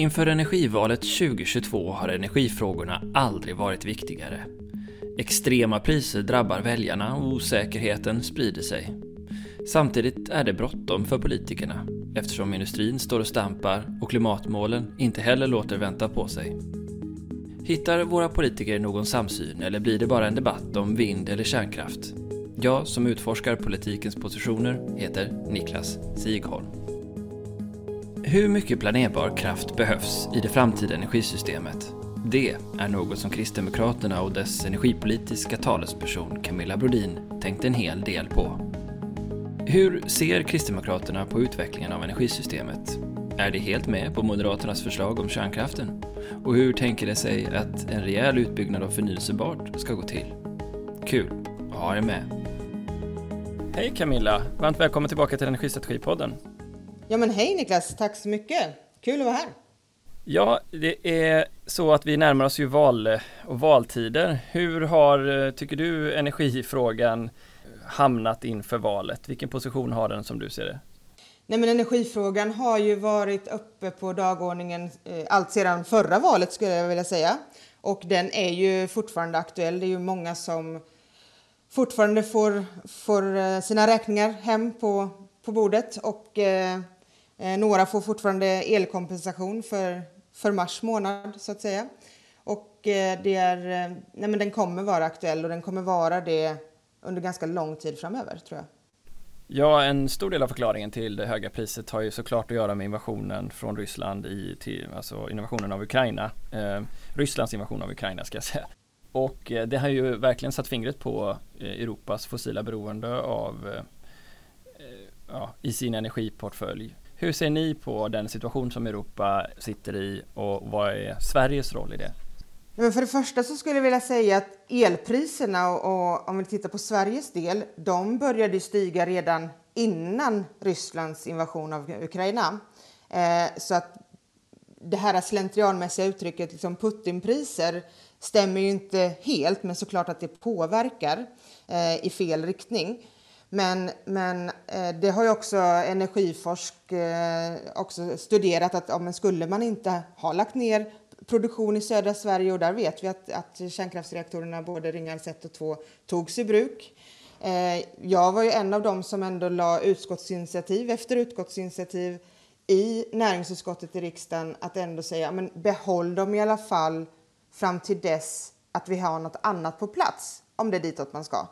Inför energivalet 2022 har energifrågorna aldrig varit viktigare. Extrema priser drabbar väljarna och osäkerheten sprider sig. Samtidigt är det bråttom för politikerna eftersom industrin står och stampar och klimatmålen inte heller låter vänta på sig. Hittar våra politiker någon samsyn eller blir det bara en debatt om vind eller kärnkraft? Jag som utforskar politikens positioner heter Niklas Sigholm. Hur mycket planerbar kraft behövs i det framtida energisystemet? Det är något som Kristdemokraterna och dess energipolitiska talesperson Camilla Brodin tänkt en hel del på. Hur ser Kristdemokraterna på utvecklingen av energisystemet? Är de helt med på Moderaternas förslag om kärnkraften? Och hur tänker de sig att en rejäl utbyggnad av förnyelsebart ska gå till? Kul att ha er med! Hej Camilla! Varmt välkommen tillbaka till Energistrategipodden. Ja men hej Niklas, tack så mycket! Kul att vara här! Ja, det är så att vi närmar oss ju val och valtider. Hur har, tycker du, energifrågan hamnat inför valet? Vilken position har den som du ser det? Nej, men energifrågan har ju varit uppe på dagordningen eh, allt sedan förra valet skulle jag vilja säga. Och den är ju fortfarande aktuell. Det är ju många som fortfarande får, får eh, sina räkningar hem på, på bordet och eh, eh, Eh, några får fortfarande elkompensation för, för mars månad så att säga. Och eh, det är, eh, nej, men den kommer vara aktuell och den kommer vara det under ganska lång tid framöver tror jag. Ja, en stor del av förklaringen till det höga priset har ju såklart att göra med invasionen från Ryssland i, till, alltså invasionen av Ukraina. Eh, Rysslands invasion av Ukraina ska jag säga. Och det har ju verkligen satt fingret på Europas fossila beroende av eh, ja, i sin energiportfölj. Hur ser ni på den situation som Europa sitter i och vad är Sveriges roll i det? Men för det första så skulle jag vilja säga att elpriserna och, och om vi tittar på Sveriges del, de började stiga redan innan Rysslands invasion av Ukraina. Eh, så att det här slentrianmässiga uttrycket liksom Putinpriser stämmer ju inte helt, men såklart att det påverkar eh, i fel riktning. Men, men eh, det har ju också Energiforsk eh, också studerat att ja, skulle man inte ha lagt ner produktion i södra Sverige och där vet vi att, att kärnkraftsreaktorerna både Ringhals 1 och 2 togs i bruk. Eh, jag var ju en av dem som ändå la utskottsinitiativ efter utskottsinitiativ i näringsutskottet i riksdagen att ändå säga men behåll dem i alla fall fram till dess att vi har något annat på plats om det är ditåt man ska.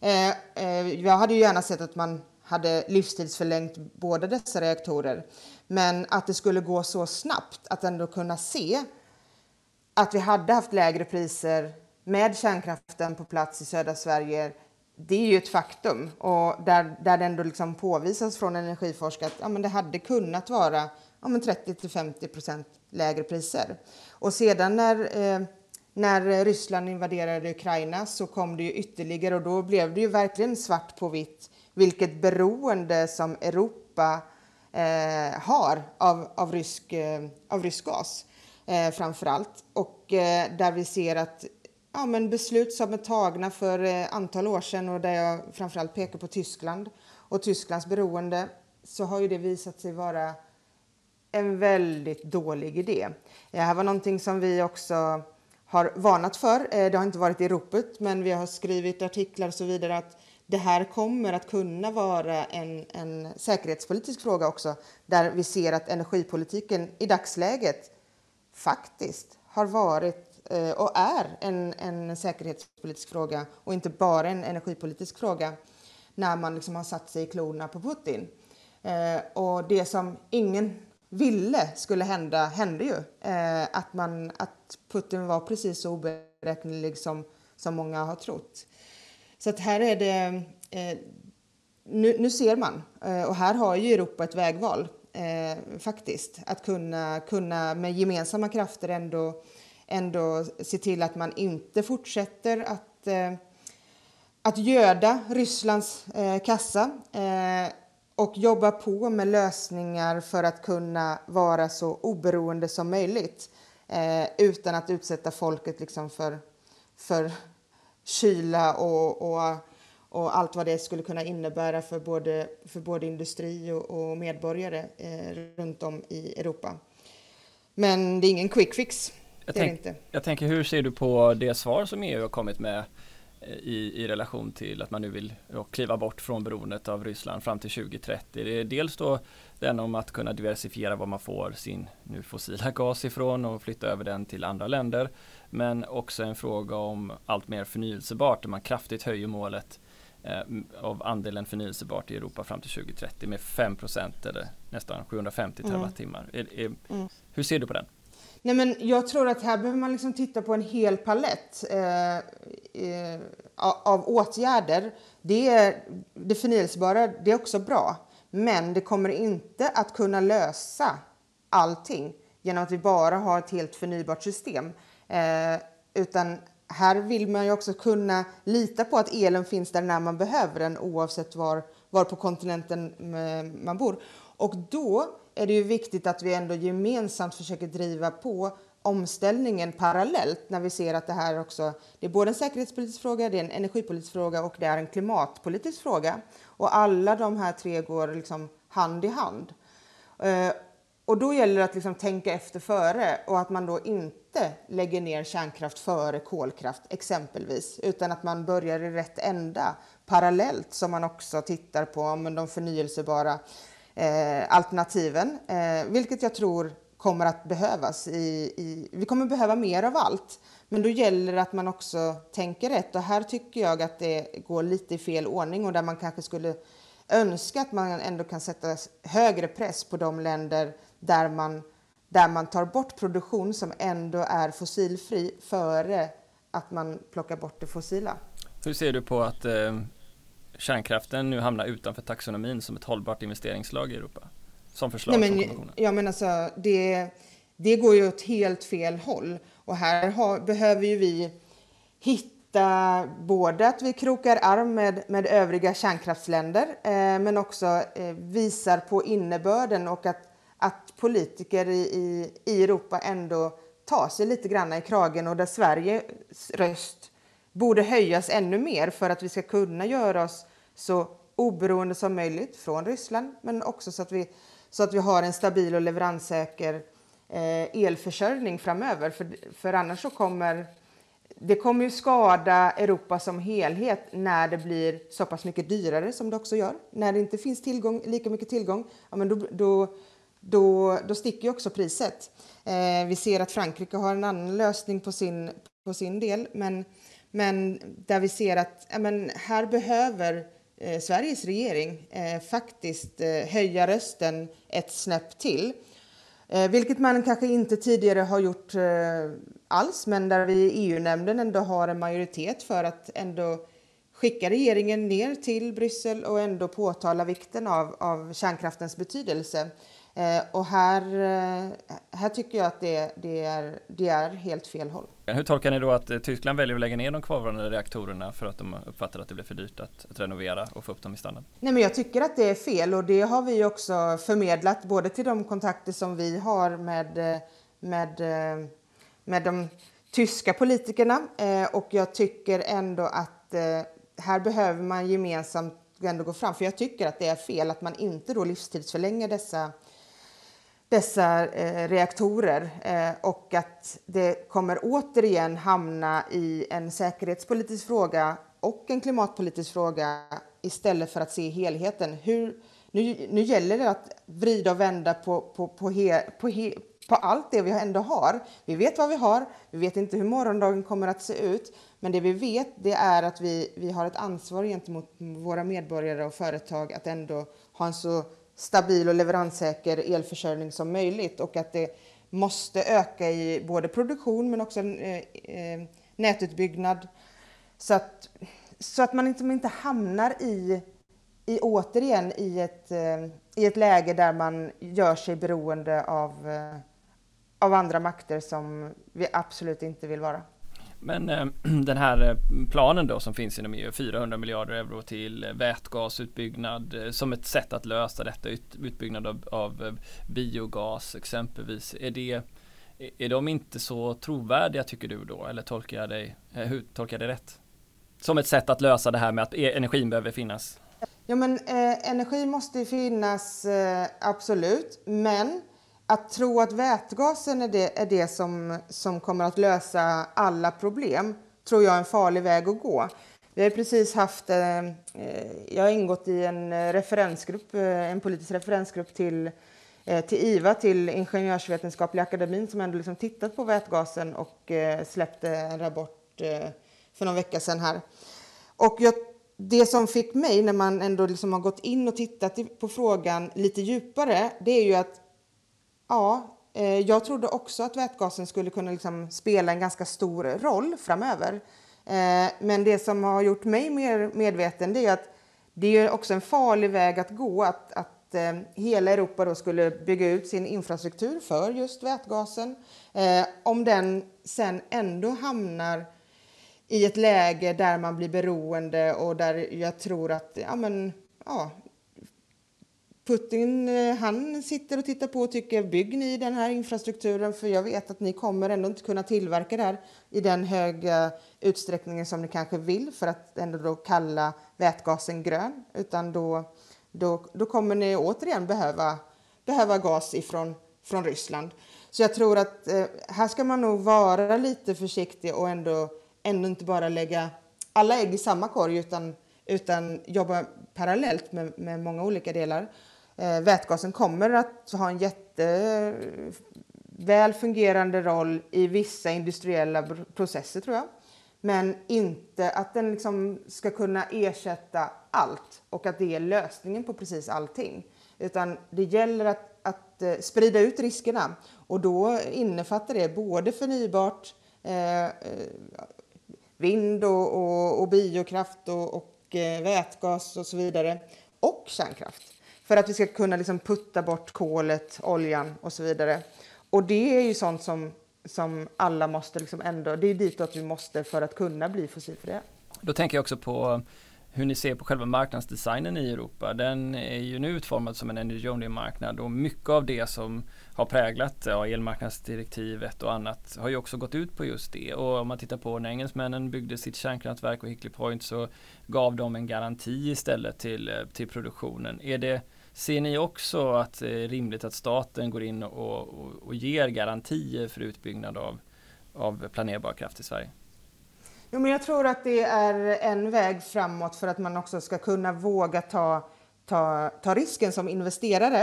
Eh, eh, jag hade ju gärna sett att man hade livstidsförlängt båda dessa reaktorer. Men att det skulle gå så snabbt att ändå kunna se att vi hade haft lägre priser med kärnkraften på plats i södra Sverige, det är ju ett faktum. Och där, där det ändå liksom påvisas från energiforskare att ja, men det hade kunnat vara ja, 30-50 procent lägre priser. Och sedan när, eh, när eh, Ryssland invaderade Ukraina så kom det ju ytterligare och då blev det ju verkligen svart på vitt vilket beroende som Europa eh, har av, av, rysk, eh, av rysk gas eh, framför allt. Och eh, där vi ser att ja, men beslut som är tagna för eh, antal år sedan och där jag framförallt pekar på Tyskland och Tysklands beroende så har ju det visat sig vara en väldigt dålig idé. Det här var någonting som vi också har varnat för. Eh, det har inte varit i ropet, men vi har skrivit artiklar och så vidare att det här kommer att kunna vara en, en säkerhetspolitisk fråga också, där vi ser att energipolitiken i dagsläget faktiskt har varit eh, och är en, en säkerhetspolitisk fråga och inte bara en energipolitisk fråga när man liksom har satt sig i klorna på Putin. Eh, och det som ingen ville skulle hända hände ju. Eh, att, man, att Putin var precis så oberäknelig som, som många har trott. Så att här är det... Eh, nu, nu ser man, eh, och här har ju Europa ett vägval eh, faktiskt. Att kunna, kunna med gemensamma krafter ändå, ändå se till att man inte fortsätter att, eh, att göda Rysslands eh, kassa eh, och jobba på med lösningar för att kunna vara så oberoende som möjligt eh, utan att utsätta folket liksom för, för kyla och, och och allt vad det skulle kunna innebära för både, för både industri och, och medborgare eh, runt om i Europa. Men det är ingen quick fix. Jag, tänk, jag tänker, hur ser du på det svar som EU har kommit med i, i relation till att man nu vill ja, kliva bort från beroendet av Ryssland fram till 2030. Det är dels då den om att kunna diversifiera var man får sin nu fossila gas ifrån och flytta över den till andra länder. Men också en fråga om allt mer förnyelsebart där man kraftigt höjer målet eh, av andelen förnyelsebart i Europa fram till 2030 med 5% eller nästan 750 mm. terawattimmar. Mm. Mm. Hur ser du på den? Nej, men jag tror att här behöver man liksom titta på en hel palett eh, eh, av åtgärder. Det, är, det förnyelsebara det är också bra, men det kommer inte att kunna lösa allting genom att vi bara har ett helt förnybart system. Eh, utan här vill man ju också kunna lita på att elen finns där när man behöver den oavsett var, var på kontinenten eh, man bor. Och då är det ju viktigt att vi ändå gemensamt försöker driva på omställningen parallellt när vi ser att det här också det är både en säkerhetspolitisk fråga, det är en energipolitisk fråga och det är en klimatpolitisk fråga. Och alla de här tre går liksom hand i hand. Eh, och då gäller det att liksom tänka efter före och att man då inte lägger ner kärnkraft före kolkraft exempelvis, utan att man börjar i rätt ända parallellt som man också tittar på men de förnyelsebara Eh, alternativen, eh, vilket jag tror kommer att behövas. I, i, vi kommer behöva mer av allt, men då gäller det att man också tänker rätt. Och här tycker jag att det går lite i fel ordning och där man kanske skulle önska att man ändå kan sätta högre press på de länder där man, där man tar bort produktion som ändå är fossilfri före att man plockar bort det fossila. Hur ser du på att eh, kärnkraften nu hamnar utanför taxonomin som ett hållbart investeringslag i Europa? Som förslag Nej, men, Ja men alltså det, det går ju åt helt fel håll och här har, behöver ju vi hitta både att vi krokar arm med, med övriga kärnkraftsländer eh, men också eh, visar på innebörden och att, att politiker i, i, i Europa ändå tar sig lite grann i kragen och där Sveriges röst borde höjas ännu mer för att vi ska kunna göra oss så oberoende som möjligt från Ryssland, men också så att vi, så att vi har en stabil och leveranssäker eh, elförsörjning framöver. För, för annars så kommer det kommer ju skada Europa som helhet när det blir så pass mycket dyrare som det också gör. När det inte finns tillgång, lika mycket tillgång, ja, men då, då, då, då sticker ju också priset. Eh, vi ser att Frankrike har en annan lösning på sin, på sin del, men, men där vi ser att ja, men här behöver eh, Sveriges regering eh, faktiskt eh, höja rösten ett snäpp till. Eh, vilket man kanske inte tidigare har gjort eh, alls, men där vi i EU-nämnden ändå har en majoritet för att ändå skicka regeringen ner till Bryssel och ändå påtala vikten av, av kärnkraftens betydelse. Eh, och här, eh, här tycker jag att det, det, är, det är helt fel håll. Hur tolkar ni då att eh, Tyskland väljer att lägga ner de kvarvarande reaktorerna för att de uppfattar att det blir för dyrt att, att renovera och få upp dem i standard? Nej, men jag tycker att det är fel och det har vi också förmedlat både till de kontakter som vi har med, med, med de tyska politikerna och jag tycker ändå att här behöver man gemensamt ändå gå fram för jag tycker att det är fel att man inte då livstidsförlänger dessa dessa eh, reaktorer eh, och att det kommer återigen hamna i en säkerhetspolitisk fråga och en klimatpolitisk fråga istället för att se helheten. Hur, nu, nu gäller det att vrida och vända på, på, på, he, på, he, på allt det vi ändå har. Vi vet vad vi har, vi vet inte hur morgondagen kommer att se ut, men det vi vet det är att vi, vi har ett ansvar gentemot våra medborgare och företag att ändå ha en så stabil och leveranssäker elförsörjning som möjligt och att det måste öka i både produktion men också eh, eh nätutbyggnad så att, så att man inte, inte hamnar i, i återigen i ett, eh, i ett läge där man gör sig beroende av, eh, av andra makter som vi absolut inte vill vara. Men eh, den här eh, planen då som finns inom EU, 400 miljarder euro till eh, vätgasutbyggnad eh, som ett sätt att lösa detta, ut, utbyggnad av, av eh, biogas exempelvis. Är, det, är de inte så trovärdiga tycker du då? Eller tolkar jag dig, eh, hur tolkar jag det rätt? Som ett sätt att lösa det här med att e-, energin behöver finnas? Ja men eh, energi måste finnas absolut, men att tro att vätgasen är det, är det som, som kommer att lösa alla problem tror jag är en farlig väg att gå. Vi har precis haft, eh, eh jag har ingått i en referensgrupp, eh, en politisk referensgrupp till, eh, till IVA, till Ingenjörsvetenskapliga akademin som ändå liksom tittat på vätgasen och eh, släppte en rapport eh, för någon vecka sedan här. Och jag, det som fick mig när man ändå liksom har gått in och tittat på frågan lite djupare, det är ju att ja, eh, jag trodde också att vätgasen skulle kunna liksom spela en ganska stor roll framöver. Eh, men det som har gjort mig mer medveten är att det är också en farlig väg att gå att, att eh, hela Europa då skulle bygga ut sin infrastruktur för just vätgasen. Eh, om den sen ändå hamnar i ett läge där man blir beroende och där jag tror att ja, men, ja, Putin eh, han sitter och tittar på och tycker bygg ni den här infrastrukturen för jag vet att ni kommer ändå inte kunna tillverka det här i den höga utsträckningen som ni kanske vill för att ändå då kalla vätgasen grön utan då, då, då kommer ni återigen behöva, behöva gas ifrån från Ryssland. Så jag tror att eh, här ska man nog vara lite försiktig och ändå, ändå inte bara lägga alla ägg i samma korg utan, utan jobba parallellt med, med många olika delar. Eh, vätgasen kommer att ha en jätteväl fungerande roll i vissa industriella processer tror jag. Men inte att den liksom ska kunna ersätta allt och att det är lösningen på precis allting. Utan det gäller att, att eh, sprida ut riskerna och då innefattar det både förnybart, eh, eh vind och, och, och biokraft och, och eh, vätgas och så vidare och kärnkraft för att vi ska kunna liksom putta bort kolet, oljan och så vidare. Och det är ju sånt som, som alla måste liksom ändå, det är ditåt vi måste för att kunna bli fossilfria. Då tänker jag också på hur ni ser på själva marknadsdesignen i Europa. Den är ju nu utformad som en energy only marknad och mycket av det som har präglat ja, elmarknadsdirektivet och annat har ju också gått ut på just det. Och om man tittar på när engelsmännen byggde sitt kärnkraftverk och Hickley Point så gav de en garanti istället till, eh, till produktionen. Är det Ser ni också att det är rimligt att staten går in och, och, och ger garantier för utbyggnad av, av planerbar kraft i Sverige? Jo, men jag tror att det är en väg framåt för att man också ska kunna våga ta, ta, ta risken som investerare.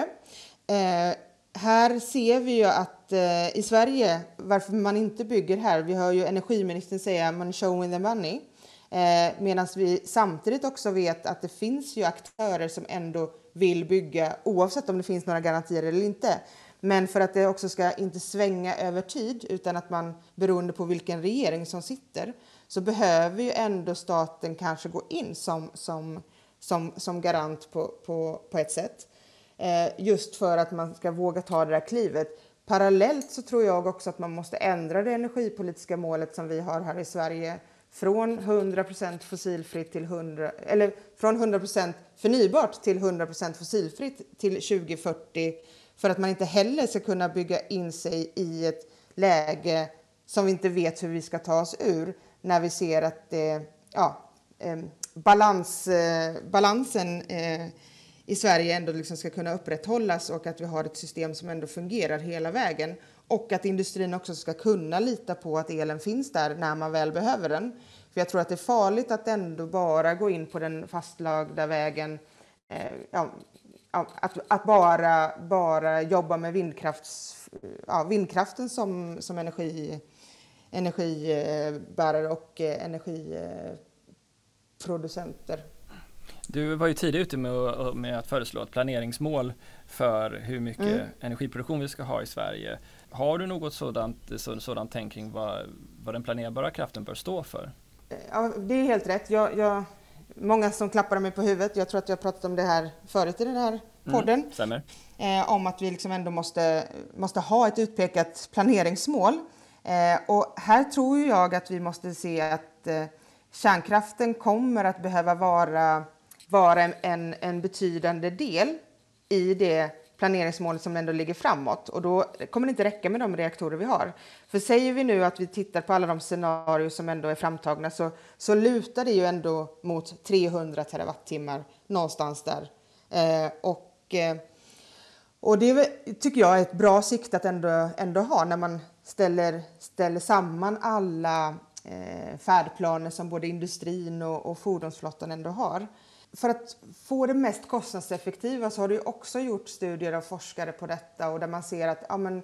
Eh, här ser vi ju att eh, i Sverige, varför man inte bygger här, vi hör ju energiministern säga man showing the money. Eh, Medan vi samtidigt också vet att det finns ju aktörer som ändå vill bygga oavsett om det finns några garantier eller inte. Men för att det också ska inte svänga över tid utan att man beroende på vilken regering som sitter så behöver ju ändå staten kanske gå in som, som, som, som garant på, på, på ett sätt. Eh, just för att man ska våga ta det där klivet. Parallellt så tror jag också att man måste ändra det energipolitiska målet som vi har här i Sverige från 100% fossilfritt till 100 eller från 100 förnybart till 100% fossilfritt till 2040 för att man inte heller ska kunna bygga in sig i ett läge som vi inte vet hur vi ska ta oss ur när vi ser att det, ja, eh, balans, eh, balansen eh, i Sverige ändå liksom ska kunna upprätthållas och att vi har ett system som ändå fungerar hela vägen och att industrin också ska kunna lita på att elen finns där när man väl behöver den. För jag tror att det är farligt att ändå bara gå in på den fastlagda vägen. Eh, ja, att, att, bara, bara jobba med vindkrafts, ja, vindkraften som, som energi, energibärare och eh, energiproducenter. Du var ju tidigt ute med, med, att föreslå ett planeringsmål för hur mycket mm. energiproduktion vi ska ha i Sverige. Har du något sådant, sådant tänk kring vad, vad den planerbara kraften bör stå för? Ja, det är helt rätt. Jag, jag, många som klappar mig på huvudet. Jag tror att jag pratat om det här förut i den här mm, podden. Mm, eh, om att vi liksom ändå måste, måste ha ett utpekat planeringsmål. Eh, och här tror jag att vi måste se att eh, kärnkraften kommer att behöva vara, vara en, en betydande del i det planeringsmålet som ändå ligger framåt. Och då kommer det inte räcka med de reaktorer vi har. För säger vi nu att vi tittar på alla de scenarier som ändå är framtagna så, så lutar det ju ändå mot 300 terawattimmar någonstans där. Eh, och, eh, Och det tycker jag är ett bra sikte att ändå, ändå ha när man ställer, ställer samman alla eh, färdplaner som både industrin och, och fordonsflottan ändå har. För att få det mest kostnadseffektiva så har det också gjort studier av forskare på detta och där man ser att ja, men,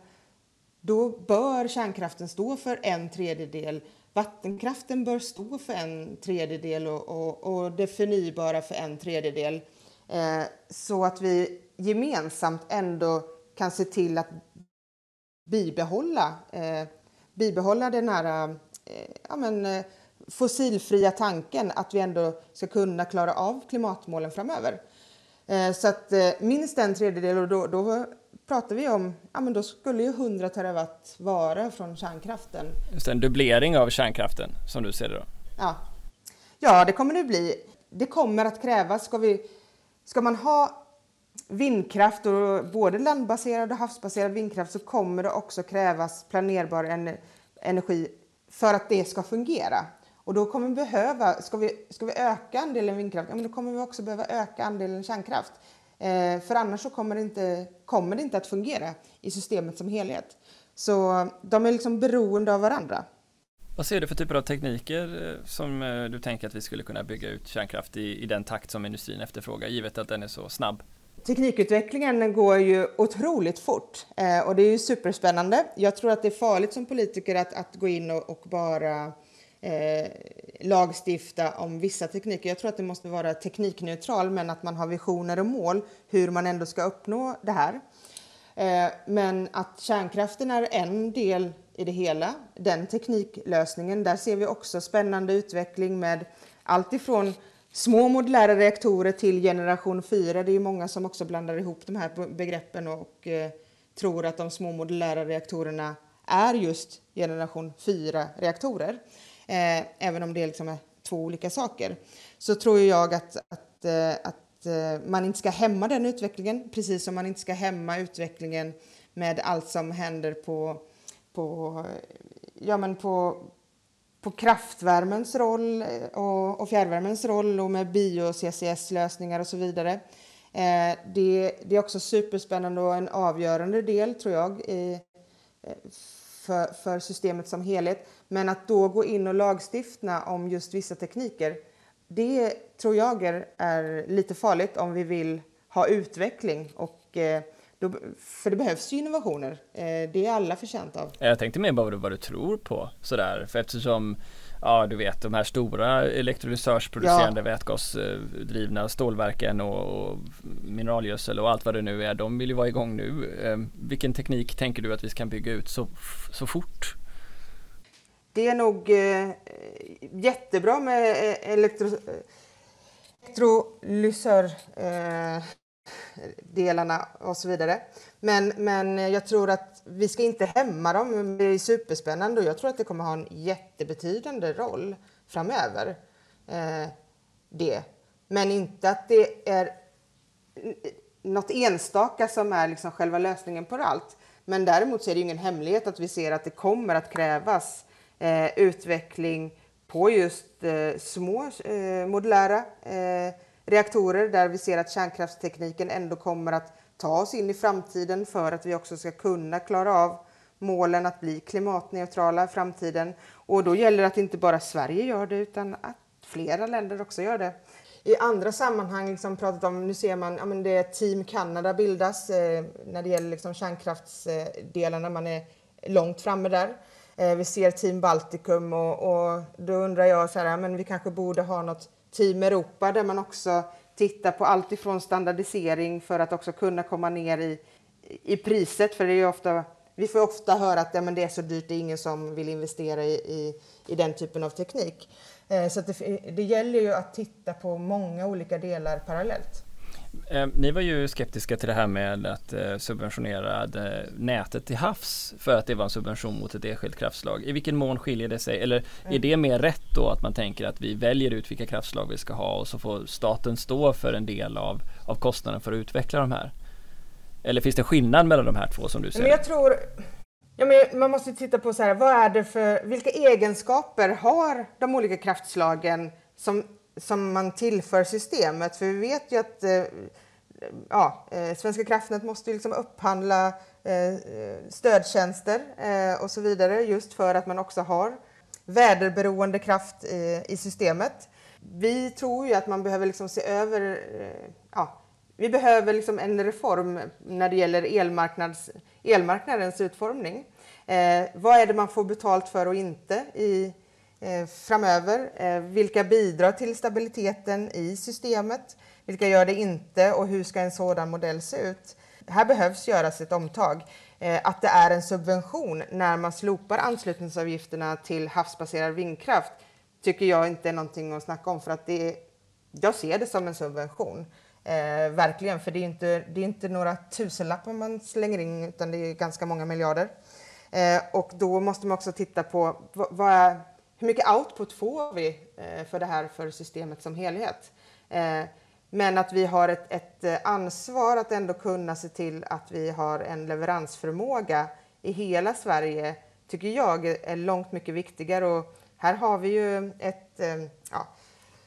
då bör kärnkraften stå för en tredjedel, vattenkraften bör stå för en tredjedel och, och, och det förnybara för en tredjedel. Eh, så att vi gemensamt ändå kan se till att bibehålla, eh, bibehålla den här eh, ja, men, eh, fossilfria tanken att vi ändå ska kunna klara av klimatmålen framöver. Eh, så att eh, minst en tredjedel och då, då pratar vi om, ja men då skulle ju 100 terawatt vara från kärnkraften. Just en dubblering av kärnkraften som du ser det då? Ja, ja det kommer det bli. Det kommer att krävas. Ska, vi, ska man ha vindkraft och både landbaserad och havsbaserad vindkraft så kommer det också krävas planerbar energi för att det ska fungera. Och då kommer vi behöva, ska vi, ska vi öka andelen vindkraft, ja, men då kommer vi också behöva öka andelen kärnkraft. Eh, för annars så kommer det, inte, kommer det inte att fungera i systemet som helhet. Så de är liksom beroende av varandra. Vad ser du för typer av tekniker eh, som eh, du tänker att vi skulle kunna bygga ut kärnkraft i, i den takt som industrin efterfrågar, givet att den är så snabb? Teknikutvecklingen går ju otroligt fort eh, och det är ju superspännande. Jag tror att det är farligt som politiker att, att gå in och, och bara eh, lagstifta om vissa tekniker. Jag tror att det måste vara teknikneutral men att man har visioner och mål hur man ändå ska uppnå det här. Eh, men att kärnkraften är en del i det hela, den tekniklösningen, där ser vi också spännande utveckling med allt ifrån små modulära reaktorer till generation 4. Det är många som också blandar ihop de här begreppen och eh, tror att de små modulära reaktorerna är just generation 4-reaktorer. Eh, även om det liksom är två olika saker. Så tror jag att, att, eh, att eh, man inte ska hämma den utvecklingen, precis som man inte ska hämma utvecklingen med allt som händer på, på, ja, men på, på kraftvärmens roll eh, och, och fjärrvärmens roll och med bio-CCS-lösningar och så vidare. Eh, det, det, är också superspännande och en avgörande del, tror jag, i, för, för systemet som helhet. Men att då gå in och lagstifta om just vissa tekniker, det tror jag är, lite farligt om vi vill ha utveckling och eh, då, för det behövs ju innovationer. Eh, det är alla förtjänta av. Jag tänkte mer bara vad du tror på sådär, för eftersom ja du vet de här stora elektrolysörsproducerande ja. vätgasdrivna stålverken och, och mineralgödsel och allt vad det nu är, de vill ju vara igång nu. Eh, vilken teknik tänker du att vi kan bygga ut så, så fort? Det är nog eh, jättebra med eh, elektro, elektrolysördelarna eh, och så vidare. Men, men jag tror att vi ska inte hämma dem. Det är superspännande och jag tror att det kommer ha en jättebetydande roll framöver. Eh, det. Men inte att det är något enstaka som är liksom själva lösningen på allt. Men däremot så är det ingen hemlighet att vi ser att det kommer att krävas eh, Eh, utveckling på just eh, små eh, modulära eh, reaktorer där vi ser att kärnkraftstekniken ändå kommer att ta oss in i framtiden för att vi också ska kunna klara av målen att bli klimatneutrala i framtiden. Och då gäller det att inte bara Sverige gör det utan att flera länder också gör det. I andra sammanhang liksom pratat om, nu ser man, ja, men det är Team Canada bildas eh, när det gäller liksom kärnkraftsdelarna, man är långt framme där. Eh, vi ser Team Baltikum och, och då undrar jag så här, men vi kanske borde ha något Team Europa där man också tittar på allt ifrån standardisering för att också kunna komma ner i, i priset. För det är ofta, vi får ofta höra att ja, men det är så dyrt, det är ingen som vill investera i, i, i den typen av teknik. Eh, så det, det gäller ju att titta på många olika delar parallellt. Eh, ni var ju skeptiska till det här med att eh, subventionera nätet till havs för att det var en subvention mot ett enskilt kraftslag. I vilken mån skiljer det sig? Eller är mm. det mer rätt då att man tänker att vi väljer ut vilka kraftslag vi ska ha och så får staten stå för en del av, av kostnaden för att utveckla de här? Eller finns det skillnad mellan de här två som du ser? Men jag tror, ja, men man måste titta på så här, vad är det för, vilka egenskaper har de olika kraftslagen som som man tillför systemet. För vi vet ju att eh, ja, eh, Svenska kraftnät måste liksom upphandla eh, stödtjänster eh, och så vidare just för att man också har väderberoende kraft i systemet. Vi tror ju att man behöver liksom se över, eh, ja, vi behöver liksom en reform när det gäller elmarknads, elmarknadens utformning. Eh, vad är det man får betalt för och inte i, Eh, framöver? Eh, vilka bidrar till stabiliteten i systemet? Vilka gör det inte och hur ska en sådan modell se ut? Här behövs göras ett omtag. Eh, att det är en subvention när man slopar anslutningsavgifterna till havsbaserad vindkraft tycker jag inte är någonting att snacka om för att det, jag ser det som en subvention. Eh, verkligen, för det är, inte, det är inte några tusenlappar man slänger in utan det är ganska många miljarder. Eh, och då måste man också titta på vad, vad är, hur mycket output får vi eh, för det här för systemet som helhet. Eh, men att vi har ett, ett, eh, ansvar att ändå kunna se till att vi har en leveransförmåga i hela Sverige tycker jag är långt mycket viktigare. Och här har vi ju ett ja,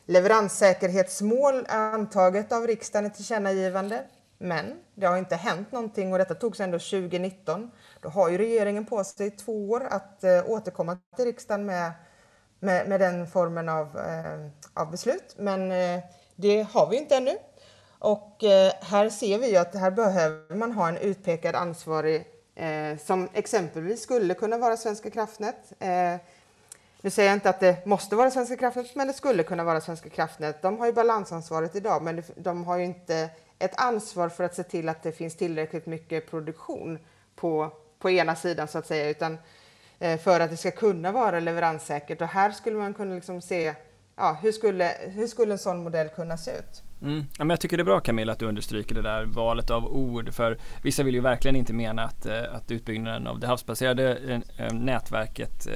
leveranssäkerhetsmål antaget av riksdagen i tillkännagivande. Men det har inte hänt någonting och detta togs ändå 2019. Då har ju regeringen på sig två år att återkomma till riksdagen med, med, med den formen av, eh, av beslut. Men eh, det har vi inte ännu. Och eh, här ser vi ju att här behöver man ha en utpekad ansvarig eh, som exempelvis skulle kunna vara Svenska kraftnät. Eh, nu säger jag inte att det måste vara Svenska kraftnät, men det skulle kunna vara Svenska kraftnät. De har ju balansansvaret idag, men de har ju inte ett ansvar för att se till att det finns tillräckligt mycket produktion på, på ena sidan så att säga, utan eh, Eh, för att det ska kunna vara leveranssäkert. Och här skulle man kunna liksom se ja, hur, skulle, hur skulle en sån modell kunna se ut? Mm. Ja, men jag tycker det är bra Camilla att du understryker det där valet av ord för vissa vill ju verkligen inte mena att, eh, att utbyggnaden av det havsbaserade eh, eh, nätverket,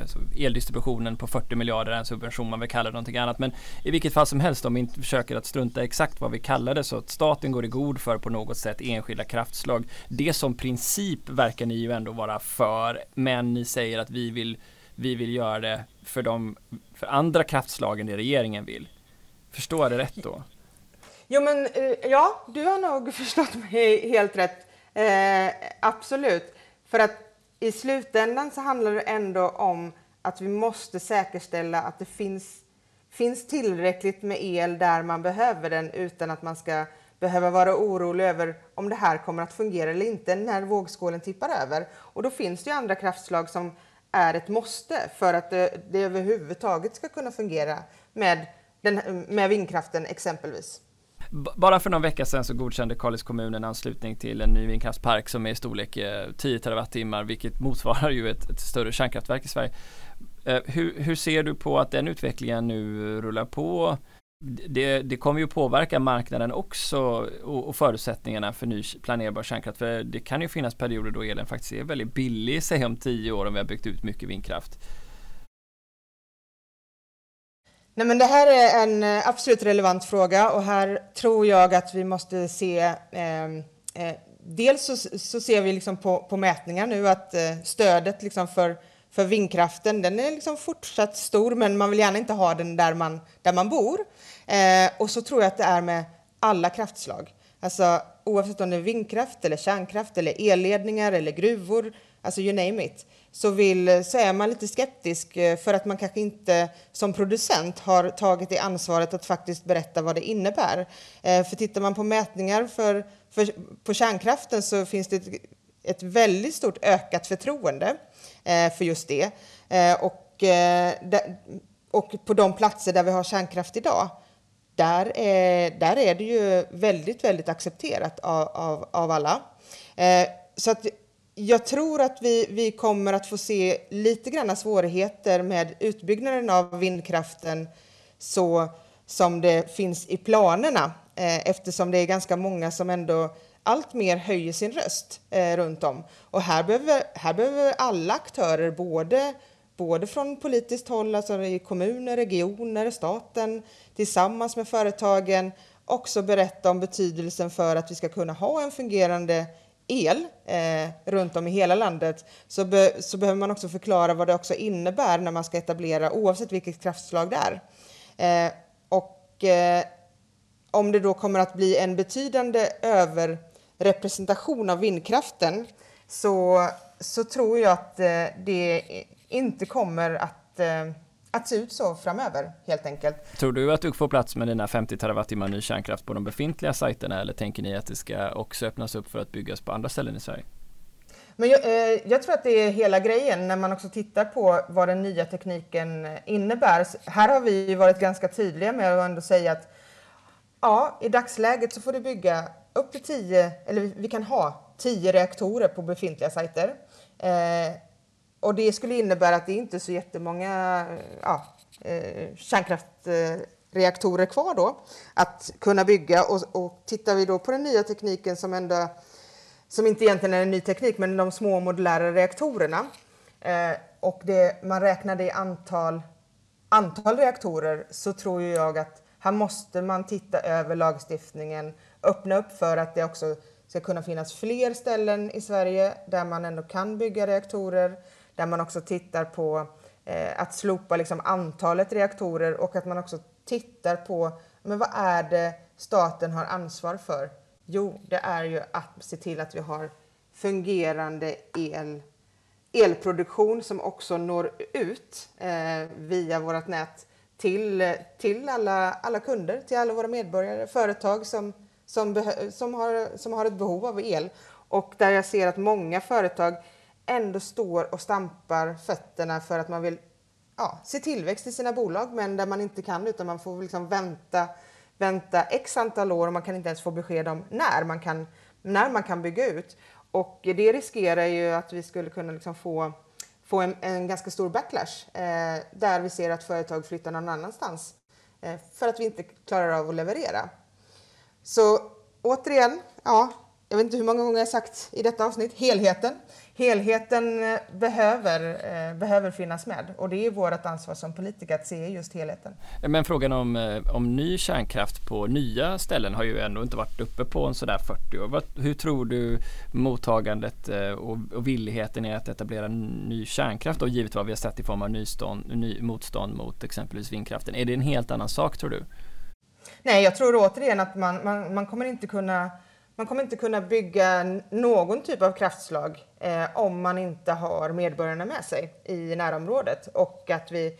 alltså eldistributionen på 40 miljarder är en subvention, man vill kalla det någonting annat. Men i vilket fall som helst om vi inte försöker att strunta exakt vad vi kallar det så att staten går i god för på något sätt enskilda kraftslag. Det som princip verkar ni ju ändå vara för men ni säger att vi vill, vi vill göra det för, de, för andra kraftslagen det regeringen vill. Förstår jag det rätt då? Jo, men eh, ja, du har nog förstått mig helt rätt. Eh, absolut. För att i slutändan så handlar det ändå om att vi måste säkerställa att det finns, finns tillräckligt med el där man behöver den utan att man ska behöva vara orolig över om det här kommer att fungera eller inte när vågskålen tippar över. Och då finns det ju andra kraftslag som är ett måste för att det, det överhuvudtaget ska kunna fungera med, den, med vindkraften exempelvis. Bara för någon vecka sedan så godkände Kalix kommun en anslutning till en ny vindkraftspark som är i storlek eh, 10 terawattimmar vilket motsvarar ju ett, ett större kärnkraftverk i Sverige. Eh, hur, hur, ser du på att den utvecklingen nu rullar på? Det, det kommer ju påverka marknaden också och, och, förutsättningarna för ny planerbar kärnkraft. För det kan ju finnas perioder då elen faktiskt är väldigt billig, säg om tio år om vi har byggt ut mycket vindkraft. Nej, men det här är en eh, absolut relevant fråga och här tror jag att vi måste se eh, eh, Dels så, så, ser vi liksom på, på mätningar nu att eh, stödet liksom för, för vindkraften den är liksom fortsatt stor men man vill gärna inte ha den där man, där man bor. Eh, och så tror jag att det är med alla kraftslag. Alltså, oavsett om det är vindkraft, eller kärnkraft, eller elledningar eller gruvor, alltså you name it så, vill, så är man lite skeptisk eh, för att man kanske inte som producent har tagit det ansvaret att faktiskt berätta vad det innebär. Eh, för tittar man på mätningar för, för, på kärnkraften så finns det ett, ett väldigt stort ökat förtroende eh, för just det. Och, och på de platser där vi har kärnkraft idag där är, där är det ju väldigt, väldigt accepterat av, av, av alla. Så att jag tror att vi, vi kommer att få se lite granna svårigheter med utbyggnaden av vindkraften så som det finns i planerna eh, eftersom det är ganska många som ändå allt mer höjer sin röst eh, runt om. Och här behöver, här behöver alla aktörer, både, både från politiskt håll, alltså i kommuner, regioner, staten, tillsammans med företagen, också berätta om betydelsen för att vi ska kunna ha en fungerande el eh, runt om i hela landet så, be, så behöver man också förklara vad det också innebär när man ska etablera oavsett vilket kraftslag det är. Eh, och eh, om det då kommer att bli en betydande överrepresentation av vindkraften så, så tror jag att eh, det inte kommer att, eh, att se ut så framöver helt enkelt. Tror du att du får plats med dina 50 terawattimmar ny kärnkraft på de befintliga sajterna eller tänker ni att det ska också öppnas upp för att byggas på andra ställen i Sverige? Men jag, eh, jag, tror att det är hela grejen när man också tittar på vad den nya tekniken innebär. Här har vi varit ganska tydliga med att ändå säga att ja, i dagsläget så får du bygga upp till 10, eller vi kan ha 10 reaktorer på befintliga sajter. Eh, och det skulle innebära att det inte är så jättemånga ja, eh, kärnkraftreaktorer kvar då att kunna bygga. Och, och tittar vi då på den nya tekniken som ändå som inte egentligen är en ny teknik, men de små modulära reaktorerna. Eh, och det, man räknar det i antal, antal reaktorer så tror jag att här måste man titta över lagstiftningen, öppna upp för att det också ska kunna finnas fler ställen i Sverige där man ändå kan bygga reaktorer, där man också tittar på eh, att slopa liksom antalet reaktorer och att man också tittar på men vad är det staten har ansvar för? Jo, det är ju att se till att vi har fungerande el, elproduktion som också når ut eh, via vårt nät till, till alla, alla kunder, till alla våra medborgare, företag som, som, som, har, som har ett behov av el. Och där jag ser att många företag ändå står och stampar fötterna för att man vill ja, se tillväxt i sina bolag, men där man inte kan utan man får liksom vänta vänta x antal år och man kan inte ens få besked om när man kan, när man kan bygga ut. Och det riskerar ju att vi skulle kunna liksom få, få en, en ganska stor backlash eh, där vi ser att företag flyttar någon annanstans eh, för att vi inte klarar av att leverera. Så återigen, ja, jag vet inte hur många gånger jag sagt i detta avsnitt, helheten helheten eh, behöver, eh, behöver finnas med och det är vårt ansvar som politiker att se just helheten. Men frågan om, eh, om ny kärnkraft på nya ställen har ju ändå inte varit uppe på en sådär 40 år. Hur tror du mottagandet och, och villigheten är att etablera ny kärnkraft och givet vad vi har sett i form av nystånd, ny, motstånd mot exempelvis vindkraften. Är det en helt annan sak tror du? Nej, jag tror återigen att man, man, man kommer inte kunna man kommer inte kunna bygga någon typ av kraftslag eh, om man inte har medborgarna med sig i närområdet och att, vi,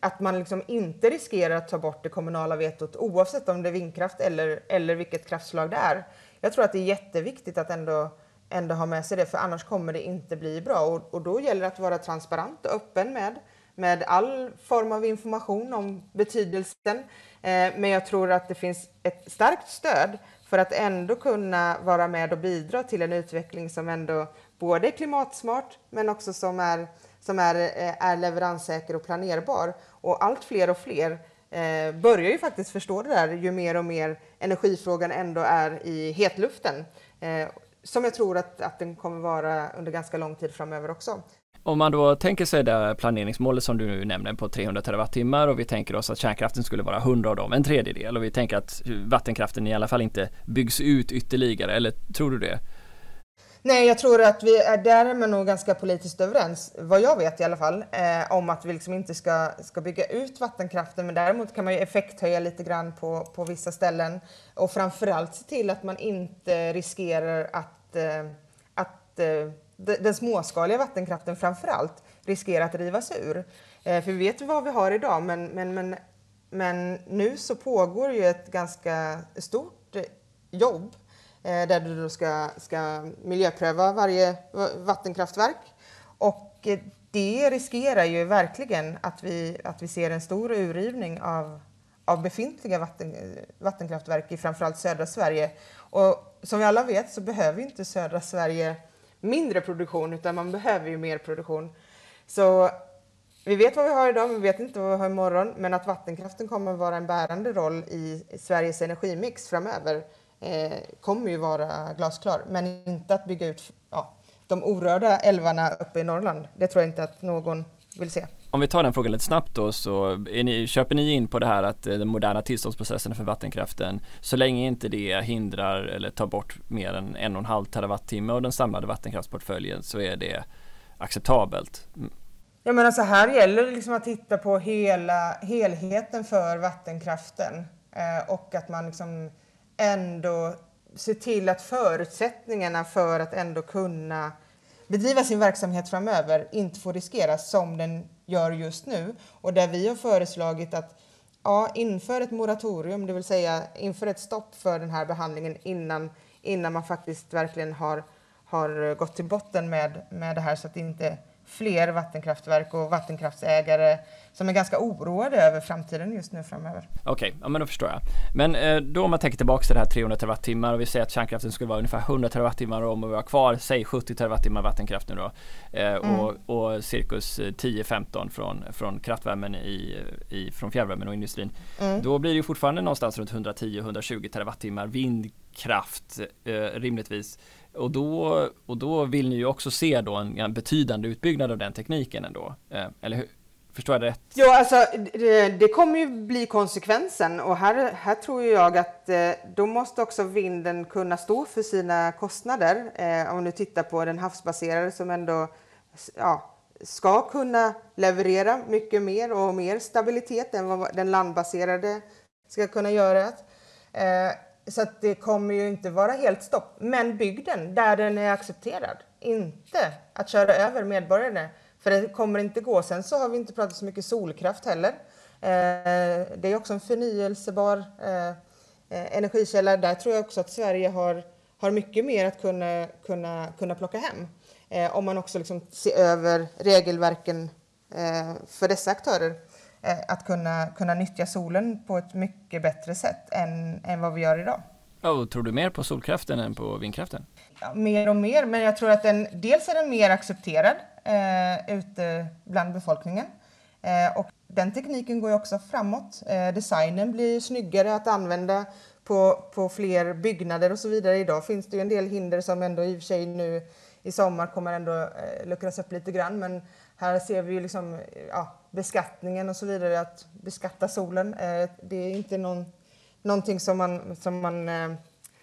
att man liksom inte riskerar att ta bort det kommunala vetot oavsett om det är vindkraft eller, eller vilket kraftslag det är. Jag tror att det är jätteviktigt att ändå, ändå ha med sig det för annars kommer det inte bli bra och, och då gäller det att vara transparent och öppen med, med all form av information om betydelsen. Eh, men jag tror att det finns ett starkt stöd för att ändå kunna vara med och bidra till en utveckling som ändå både är klimatsmart men också som är, som är, eh, är leveranssäker och planerbar. Och allt fler och fler eh, börjar ju faktiskt förstå det där ju mer och mer energifrågan ändå är i hetluften. Eh, som jag tror att, att den kommer vara under ganska lång tid framöver också. Om man då tänker sig det planeringsmålet som du nu nämner på 300 terawattimmar och vi tänker oss att kärnkraften skulle vara 100 av dem, en tredjedel och vi tänker att vattenkraften i alla fall inte byggs ut ytterligare, eller tror du det? Nej, jag tror att vi är därmed nog ganska politiskt överens, vad jag vet i alla fall, eh, om att vi liksom inte ska, ska bygga ut vattenkraften. Men däremot kan man ju effekthöja lite grann på, på vissa ställen och framförallt se till att man inte riskerar att, eh, att eh, den småskaliga vattenkraften framför allt riskerar att rivas ur. Eh, för vi vet vad vi har idag, men, men, men, men nu så pågår ju ett ganska stort eh, jobb eh, där du då ska, ska miljöpröva varje vattenkraftverk. Och eh, det riskerar ju verkligen att vi, att vi ser en stor urrivning av, av befintliga vatten, eh, vattenkraftverk i framförallt södra Sverige. Och som vi alla vet så behöver inte södra Sverige mindre produktion utan man behöver ju mer produktion. Så vi vet vad vi har idag, men vi vet inte vad vi har imorgon. Men att vattenkraften kommer att vara en bärande roll i Sveriges energimix framöver eh, kommer ju vara glasklar. Men inte att bygga ut ja, de orörda älvarna uppe i Norrland. Det tror jag inte att någon vill se. Om vi tar den frågan lite snabbt då så ni, köper ni in på det här att eh, den moderna tillståndsprocessen för vattenkraften så länge inte det hindrar eller tar bort mer än en och en halv terawattimme av den samlade vattenkraftsportföljen så är det acceptabelt? Mm. Jag menar så här gäller det liksom att titta på hela helheten för vattenkraften. eh, och att man liksom ändå ser till att förutsättningarna för att ändå kunna bedriva sin verksamhet framöver inte får riskeras som den gör just nu. Och där vi har föreslagit att ja, inför ett moratorium, det vill säga inför ett stopp för den här behandlingen innan, innan man faktiskt verkligen har, har gått till botten med, med det här så att det inte fler vattenkraftverk och vattenkraftsägare som är ganska oroade över framtiden just nu framöver. Okej, okay, ja men då förstår jag. Men eh, då om man tänker tillbaka till det här 300 terawattimmar och vi säger att kärnkraften skulle vara ungefär 100 terawattimmar och om vi har kvar, säg 70 terawattimmar vattenkraft nu då eh, mm. och, och cirkus 10-15 från, från kraftvärmen i, i, från fjärrvärmen och industrin. Mm. Då blir det ju fortfarande någonstans runt 110-120 terawattimmar vindkraft eh, rimligtvis. Och då, och då vill ni ju också se då en, en betydande utbyggnad av den tekniken ändå, eh, eller hur? Förstår jag det rätt? Ja, alltså det, det, kommer ju bli konsekvensen och här, här tror jag att eh, då måste också vinden kunna stå för sina kostnader. Eh, om du tittar på den havsbaserade som ändå ja, ska kunna leverera mycket mer och mer stabilitet än vad den landbaserade ska kunna göra. Eh, så att det kommer ju inte vara helt stopp. Men bygg den där den är accepterad. Inte att köra över medborgarna. För det kommer inte gå. Sen så har vi inte pratat så mycket solkraft heller. Eh, det är också en förnyelsebar eh, eh, energikälla. Där tror jag också att Sverige har, har mycket mer att kunna, kunna, kunna plocka hem. Om man också liksom ser över regelverken för dessa aktörer. Att kunna, kunna nyttja solen på ett mycket bättre sätt än, än vad vi gör idag. Oh, tror du mer på solkraften än på vindkraften? Ja, mer och mer, men jag tror att den, dels är den mer accepterad eh, ute bland befolkningen. Eh, och den tekniken går ju också framåt. Eh, designen blir snyggare att använda på, på fler byggnader och så vidare. Idag finns det ju en del hinder som ändå i och för sig nu i sommar kommer ändå eh, luckras upp lite grann. Men här ser vi ju liksom ja, beskattningen och så vidare, att beskatta solen. Eh, det är inte någon, någonting som man, som man eh,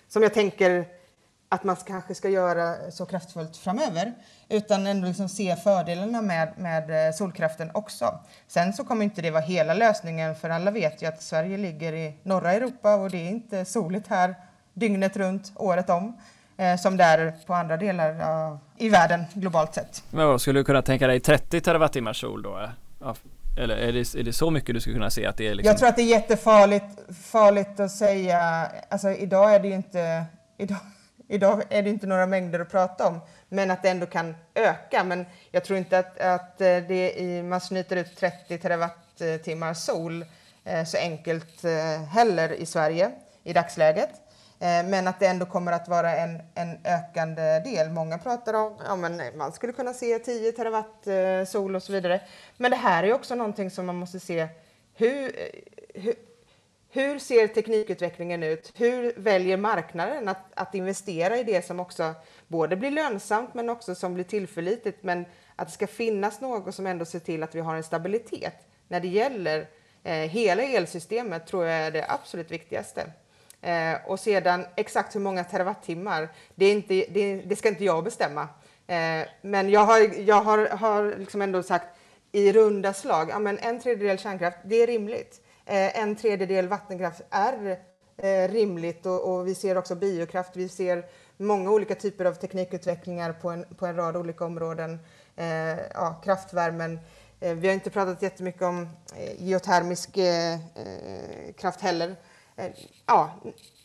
som jag tänker att man kanske ska göra så kraftfullt framöver utan ändå liksom se fördelarna med, med eh, solkraften också. Sen så kommer inte det vara hela lösningen för alla vet ju att Sverige ligger i norra Europa och det är inte soligt här dygnet runt, året om som det är på andra delar i världen globalt sett. Men vad skulle du kunna tänka dig 30 terawattimmar sol då? Eller är det, är det så mycket du skulle kunna se att det är? Liksom... Jag tror att det är jättefarligt farligt att säga. Alltså idag är det ju inte idag, Idag är det inte några mängder att prata om, men att det ändå kan öka. Men jag tror inte att, att eh, det i, man snyter ut 30 terawattimmar eh, sol eh, så enkelt heller i Sverige i dagsläget. Eh, men att det ändå kommer att vara en, en ökande del. Många pratar om att ja, man skulle kunna se 10 terawatt eh, sol och så vidare. Men det här är också någonting som man måste se hur, eh, hur hur ser teknikutvecklingen ut? Hur väljer marknaden att, att, investera i det som också både blir lönsamt men också som blir tillförlitligt men att det ska finnas något som ändå ser till att vi har en stabilitet när det gäller eh, hela elsystemet tror jag är det absolut viktigaste. Eh, och sedan exakt hur många terawattimmar, det, är inte, det, det ska inte jag bestämma. Eh, men jag har, jag har, har liksom ändå sagt i runda slag, ja, men en tredjedel kärnkraft, det är rimligt. Eh, en tredjedel vattenkraft är eh, rimligt och, och, vi ser också biokraft. Vi ser många olika typer av teknikutvecklingar på en, på en rad olika områden. Eh, ja, kraftvärmen. Eh, vi har inte pratat jättemycket om eh, geotermisk eh, kraft heller ja,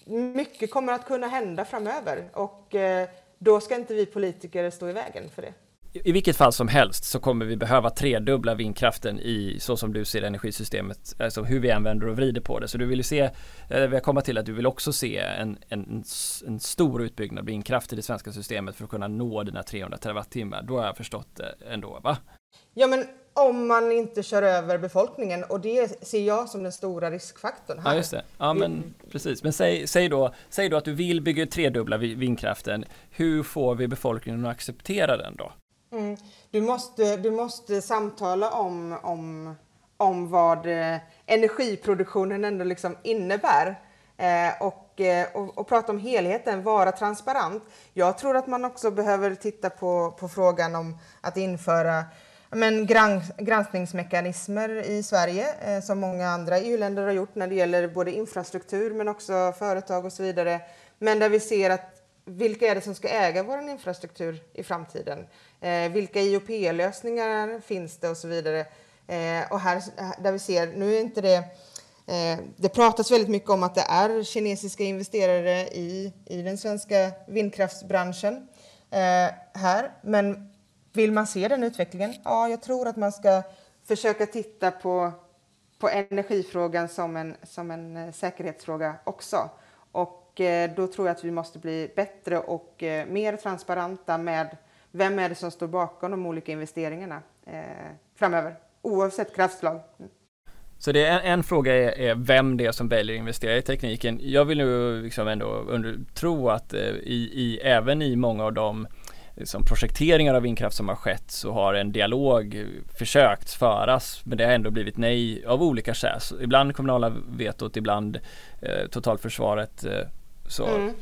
mycket kommer att kunna hända framöver och då ska inte vi politiker stå i vägen för det i vilket fall som helst så kommer vi behöva tredubbla vindkraften i så som du ser energisystemet, alltså hur vi använder och vrider på det. Så du vill ju se, eh, vi kommer till att du vill också se en, en, en stor utbyggnad av vindkraft i det svenska systemet för att kunna nå dina 300 terawattimmar. Då har jag förstått det ändå, va? Ja, men om man inte kör över befolkningen och det ser jag som den stora riskfaktorn här. Ja, just det. Ja, men precis. Men säg, säg, då, säg då att du vill bygga tredubbla vindkraften. Hur får vi befolkningen att acceptera den då? Mm. Du, måste, du måste samtala om, om, om vad eh, energiproduktionen ändå liksom innebär. Eh, och, eh, och, och, prata om helheten, vara transparent. Jag tror att man också behöver titta på, på frågan om att införa men grans granskningsmekanismer i Sverige eh, som många andra EU-länder har gjort när det gäller både infrastruktur men också företag och så vidare. Men där vi ser att vilka är det som ska äga vår infrastruktur i framtiden? Eh, vilka IOP-lösningar finns det och så vidare? Eh, och här där vi ser, nu är inte det eh, det pratas väldigt mycket om att det är kinesiska investerare i, i den svenska vindkraftsbranschen eh, här, men vill man se den utvecklingen? Ja, jag tror att man ska försöka titta på, på energifrågan som en, som en eh, säkerhetsfråga också. Och eh, då tror jag att vi måste bli bättre och eh, mer transparenta med vem är det som står bakom de olika investeringarna framöver, oavsett kraftslag. Så det är en, en fråga är, är, vem det är som väljer att investera i tekniken. Jag vill nu liksom ändå under, tro att i, i, även i många av de som projekteringar av vindkraft som har skett så har en dialog försökt föras men det har ändå blivit nej av olika skäl. Ibland kommunala vetot, ibland eh, totalförsvaret. Eh, så. Mm.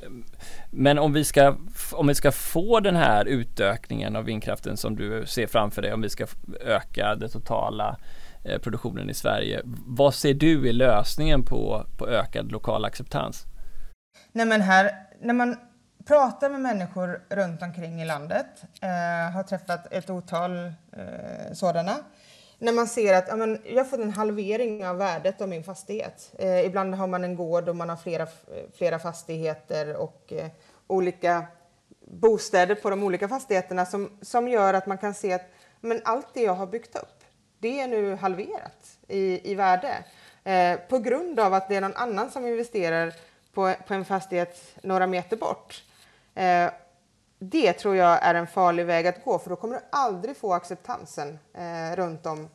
Men om vi, ska, om vi ska få den här utökningen av vindkraften som du ser framför dig, om vi ska öka den totala eh, produktionen i Sverige. Vad ser du är lösningen på, på ökad lokal acceptans? Nej men här, när man pratar med människor runt omkring i landet, eh, har träffat ett otal eh, sådana. När man ser att ja, men, jag har fått en halvering av värdet av min fastighet. Eh, ibland har man en gård och man har flera, flera fastigheter och eh, olika bostäder på de olika fastigheterna som, som gör att man kan se att men allt det jag har byggt upp, det är nu halverat i, i värde. Eh, på grund av att det är någon annan som investerar på, på en fastighet några meter bort. Eh, det tror jag är en farlig väg att gå för då kommer du aldrig få acceptansen eh, runt om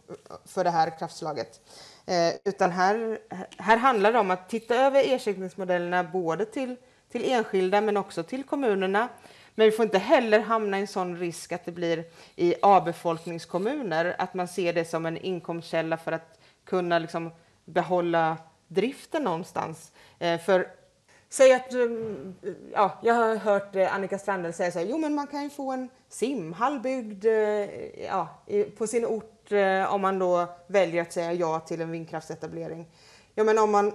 för det här kraftslaget. Eh, utan här, här handlar det om att titta över ersättningsmodellerna både till, till enskilda men också till kommunerna. Men vi får inte heller hamna i en sån risk att det blir i avbefolkningskommuner, att man ser det som en inkomstkälla för att kunna liksom behålla driften någonstans. Eh, för Säg att, ja, jag har hört eh, Annika Strandhäll säga så här, jo men man kan ju få en simhall byggd eh, ja, på sin ort eh, om man då väljer att säga ja till en vindkraftsetablering. Ja men om man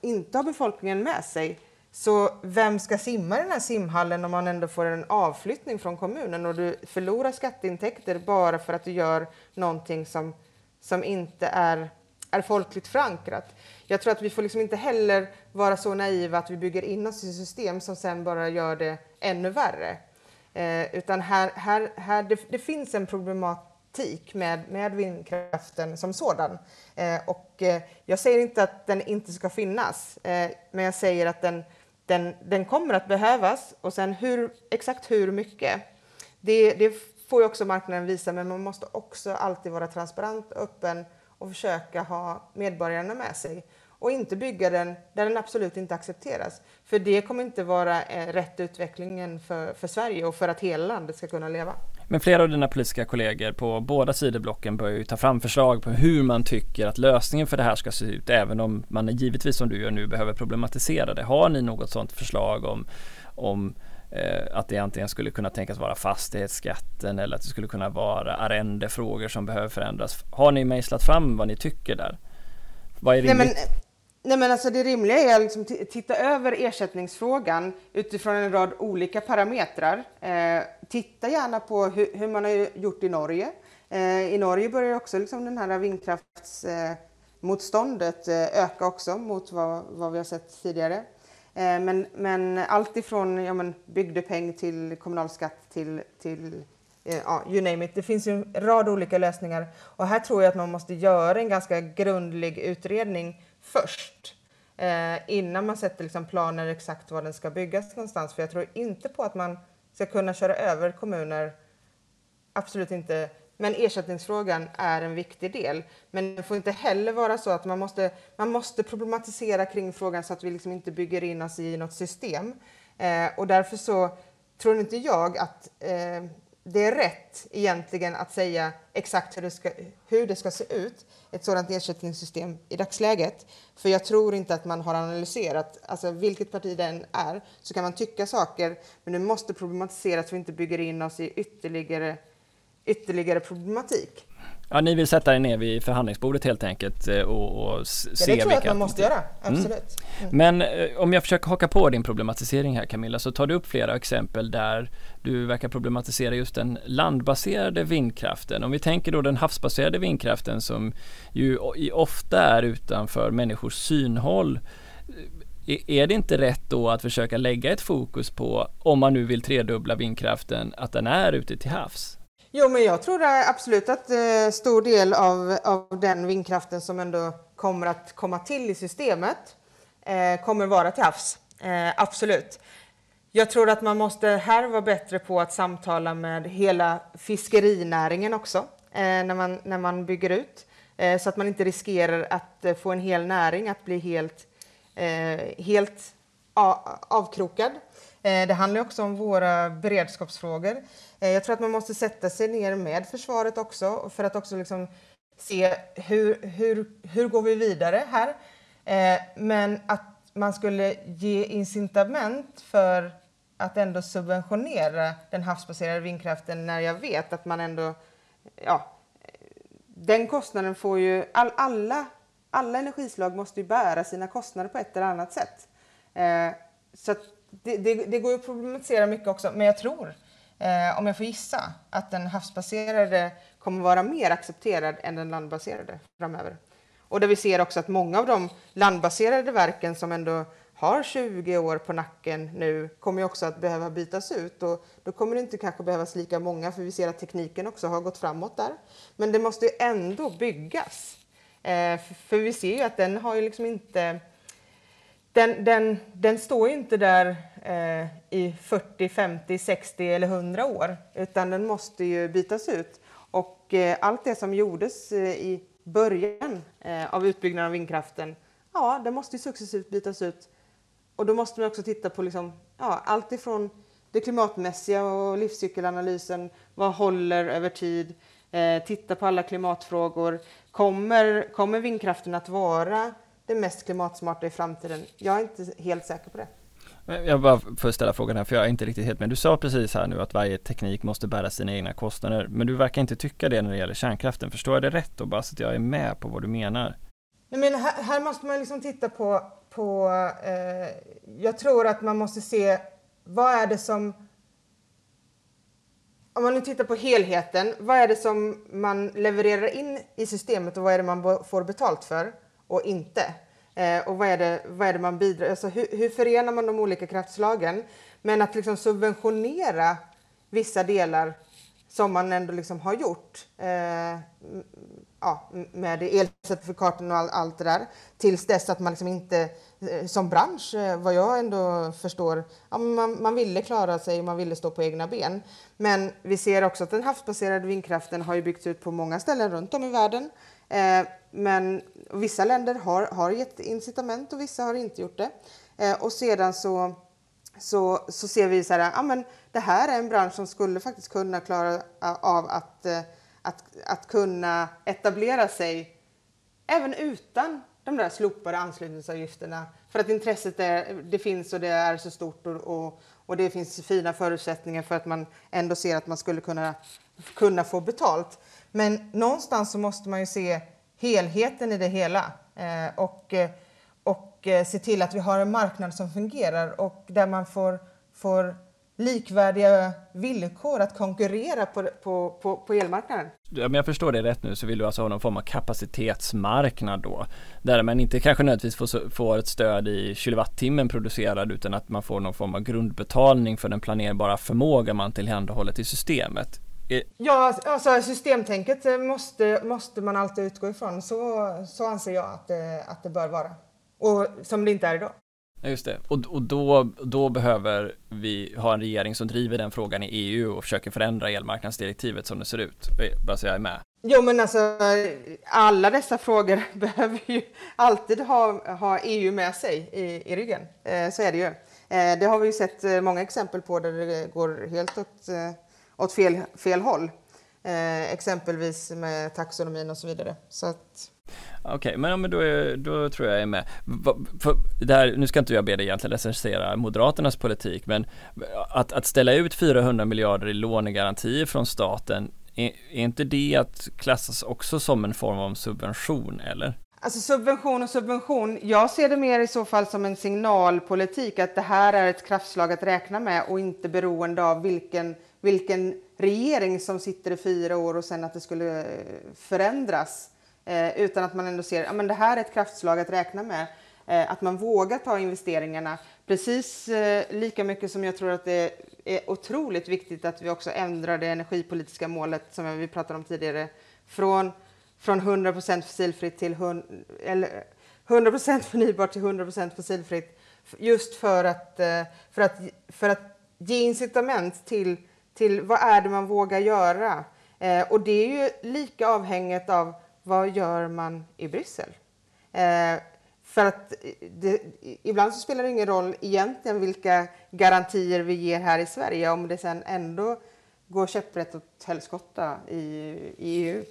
inte har befolkningen med sig, så vem ska simma i den här simhallen om man ändå får en avflyttning från kommunen och du förlorar skatteintäkter bara för att du gör någonting som, som inte är, är folkligt förankrat? jag tror att vi får liksom inte heller vara så naiva att vi bygger in oss i system som sen bara gör det ännu värre. Eh, utan här, här, här det, det, finns en problematik med, med vindkraften som sådan. Eh, och eh, jag säger inte att den inte ska finnas, eh, men jag säger att den, den, den kommer att behövas och sen hur, exakt hur mycket, det, det får ju också marknaden visa, men man måste också alltid vara transparent, och öppen och försöka ha medborgarna med sig och inte bygga den där den absolut inte accepteras. För det kommer inte vara eh, rätt utvecklingen för, för Sverige och för att hela landet ska kunna leva. Men flera av dina politiska kollegor på båda sidor blocken börjar ju ta fram förslag på hur man tycker att lösningen för det här ska se ut, även om man givetvis som du gör nu behöver problematisera det. Har ni något sådant förslag om, om att det antingen skulle kunna tänkas vara fastighetsskatten eller att det skulle kunna vara arrendefrågor som behöver förändras? Har ni mejslat fram vad ni tycker där? Vad är rimligt? Nej, Nej, men alltså det rimliga är att liksom titta över ersättningsfrågan utifrån en rad olika parametrar. Eh, titta gärna på hur, hur, man har gjort i Norge. Eh, I Norge börjar också liksom den här vindkraftsmotståndet eh, öka också mot vad, vad, vi har sett tidigare. Eh, men, men allt ifrån ja, men bygdepeng till kommunalskatt till, till eh, ja, you name it. Det finns ju en rad olika lösningar och här tror jag att man måste göra en ganska grundlig utredning först eh, innan man sätter liksom planer exakt var den ska byggas någonstans. För jag tror inte på att man ska kunna köra över kommuner. Absolut inte. Men ersättningsfrågan är en viktig del. Men det får inte heller vara så att man måste, man måste problematisera kring frågan så att vi liksom inte bygger in oss i något system. Eh, och därför så tror inte jag att eh, det är rätt egentligen att säga exakt hur det, ska, hur det ska se ut, ett sådant ersättningssystem i dagsläget. För jag tror inte att man har analyserat, alltså vilket parti det än är, så kan man tycka saker, men det måste problematiseras så vi inte bygger in oss i ytterligare ytterligare problematik. Ja, ni vill sätta er ner vid förhandlingsbordet helt enkelt eh, och, och se ja, det tror jag att man måste göra, mm. absolut. Mm. Men eh, om jag försöker haka på din problematisering här Camilla, så tar du upp flera exempel där du verkar problematisera just den landbaserade vindkraften. Om vi tänker då den havsbaserade vindkraften som ju ofta är utanför människors synhåll. Eh, är det inte rätt då att försöka lägga ett fokus på, om man nu vill tredubbla vindkraften, att den är ute till havs? Jo, men jag tror absolut att eh, stor del av, av den vindkraften som ändå kommer att komma till i systemet eh, kommer vara till havs. Eh, absolut. Jag tror att man måste här vara bättre på att samtala med hela fiskerinäringen också eh, när, man, när man bygger ut. Eh, så att man inte riskerar att eh, få en hel näring att bli helt, eh, helt avkrokad. Eh, det handlar också om våra beredskapsfrågor. Eh, jag tror att man måste sätta sig ner med försvaret också för att också liksom se hur, hur, hur går vi vidare här. Eh, men att man skulle ge incitament för att ändå subventionera den havsbaserade vindkraften när jag vet att man ändå, ja, den kostnaden får ju, all, alla, alla energislag måste ju bära sina kostnader på ett eller annat sätt. så att det, det, det, går ju att problematisera mycket också, men jag tror eh, om jag får gissa, att den havsbaserade kommer vara mer accepterad än den landbaserade framöver. Och där vi ser också att många av de landbaserade verken som ändå har 20 år på nacken nu kommer också att behöva bytas ut och då kommer det inte kanske behövas lika många för vi ser att tekniken också har gått framåt där. Men det måste ju ändå byggas. Eh, för vi ser ju att den har ju liksom inte den, den, den står ju inte där eh, i 40, 50, 60 eller 100 år, utan den måste ju bytas ut. Och eh, allt det som gjordes eh, i början eh, av utbyggnaden av vindkraften, ja, det måste ju successivt bytas ut. Och då måste man också titta på liksom, ja, allt ifrån det klimatmässiga och livscykelanalysen, vad håller över tid, eh, titta på alla klimatfrågor. Kommer, kommer vindkraften att vara det mest klimatsmarta i framtiden? Jag är inte helt säker på det. Jag bara får ställa frågan här, för jag är inte riktigt helt med. Du sa precis här nu att varje teknik måste bära sina egna kostnader, men du verkar inte tycka det när det gäller kärnkraften. Förstår jag det rätt då, bara så att jag är med på vad du menar? Nej, men här, här måste man liksom titta på, på eh, jag tror att man måste se vad är det som om man nu tittar på helheten, vad är det som man levererar in i systemet och vad är det man får betalt för och inte? Eh, och vad är, det, vad är det man bidrar... Alltså hur, hur förenar man de olika kraftslagen? Men att liksom subventionera vissa delar som man ändå liksom har gjort eh, ja, med elcertifikaten och all, allt det där tills dess att man liksom inte eh, som bransch, eh, vad jag ändå förstår, ja, man, man ville klara sig och man ville stå på egna ben. Men vi ser också att den havsbaserade vindkraften har ju byggts ut på många ställen runt om i världen. Eh, men vissa länder har, har gett incitament och vissa har inte gjort det. Eh, och sedan så, så, så ser vi så här, ja, men det här är en bransch som skulle faktiskt kunna klara av att, eh, att, att kunna etablera sig även utan de där slopade anslutningsavgifterna. För att intresset är, det finns och det är så stort och, och, och, det finns fina förutsättningar för att man ändå ser att man skulle kunna, kunna få betalt. Men någonstans så måste man ju se helheten i det hela eh, och, och eh, se till att vi har en marknad som fungerar och där man får, får likvärdiga villkor att konkurrera på, på, på, på elmarknaden. Om jag förstår det rätt nu så vill du alltså ha någon form av kapacitetsmarknad då, där man inte kanske nödvändigtvis får, får ett stöd i kilowattimmen producerad utan att man får någon form av grundbetalning för den planerbara förmåga man tillhandahåller till systemet. Ja, alltså systemtänket måste, måste man alltid utgå ifrån. Så, så anser jag att det, att det bör vara. Och som det inte är idag. Just det, och, och då, då behöver vi ha en regering som driver den frågan i EU och försöker förändra elmarknadsdirektivet som det ser ut. Bara så jag är med. Jo, men alltså alla dessa frågor behöver ju alltid ha, ha EU med sig i, i ryggen. Eh, så är det ju. Eh, det har vi ju sett eh, många exempel på där det går helt åt eh, åt fel, fel håll. Eh, exempelvis med taxonomin och så vidare. Så att... Okej, okay, men, men då, är, då tror jag jag är med. För det här, nu ska inte jag be dig egentligen recensera Moderaternas politik, men att, att ställa ut 400 miljarder i lånegarantier från staten är, är inte det att klassas också som en form av subvention, eller? Alltså subvention och subvention. Jag ser det mer i så fall som en signalpolitik, att det här är ett kraftslag att räkna med och inte beroende av vilken, vilken regering som sitter i fyra år och sen att det skulle eh, förändras. Eh, utan att man ändå ser att ja, det här är ett kraftslag att räkna med. Eh, att man vågar ta investeringarna. Precis eh, lika mycket som jag tror att det är otroligt viktigt att vi också ändrar det energipolitiska målet som vi pratade om tidigare. Från, från 100% fossilfritt till 100, eller 100 förnybart till 100% fossilfritt. Just för att, eh, för, att, för att ge incitament till, till vad är det man vågar göra. Eh, och det är ju lika avhängigt av vad gör man i Bryssel. Eh, för att det, ibland så spelar det ingen roll egentligen vilka garantier vi ger här i Sverige om det sen ändå går käpprätt åt helskotta i, i EU.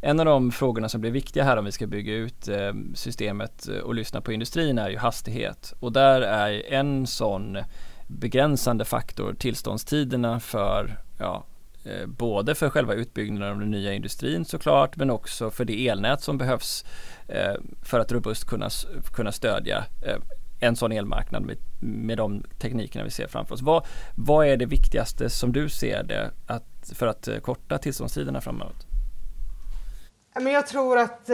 En av de frågorna som blir viktiga här om vi ska bygga ut eh, systemet och lyssna på industrin är ju hastighet. Och där är en sån begränsande faktor tillståndstiderna för ja, eh, både för själva utbyggnaden av den nya industrin såklart men också för det elnät som behövs eh, för att robust kunna, kunna stödja eh, en sån elmarknad med, med de teknikerna vi ser framför oss. Vad, vad är det viktigaste som du ser det att, för att korta tillståndstiderna framåt? Jag tror att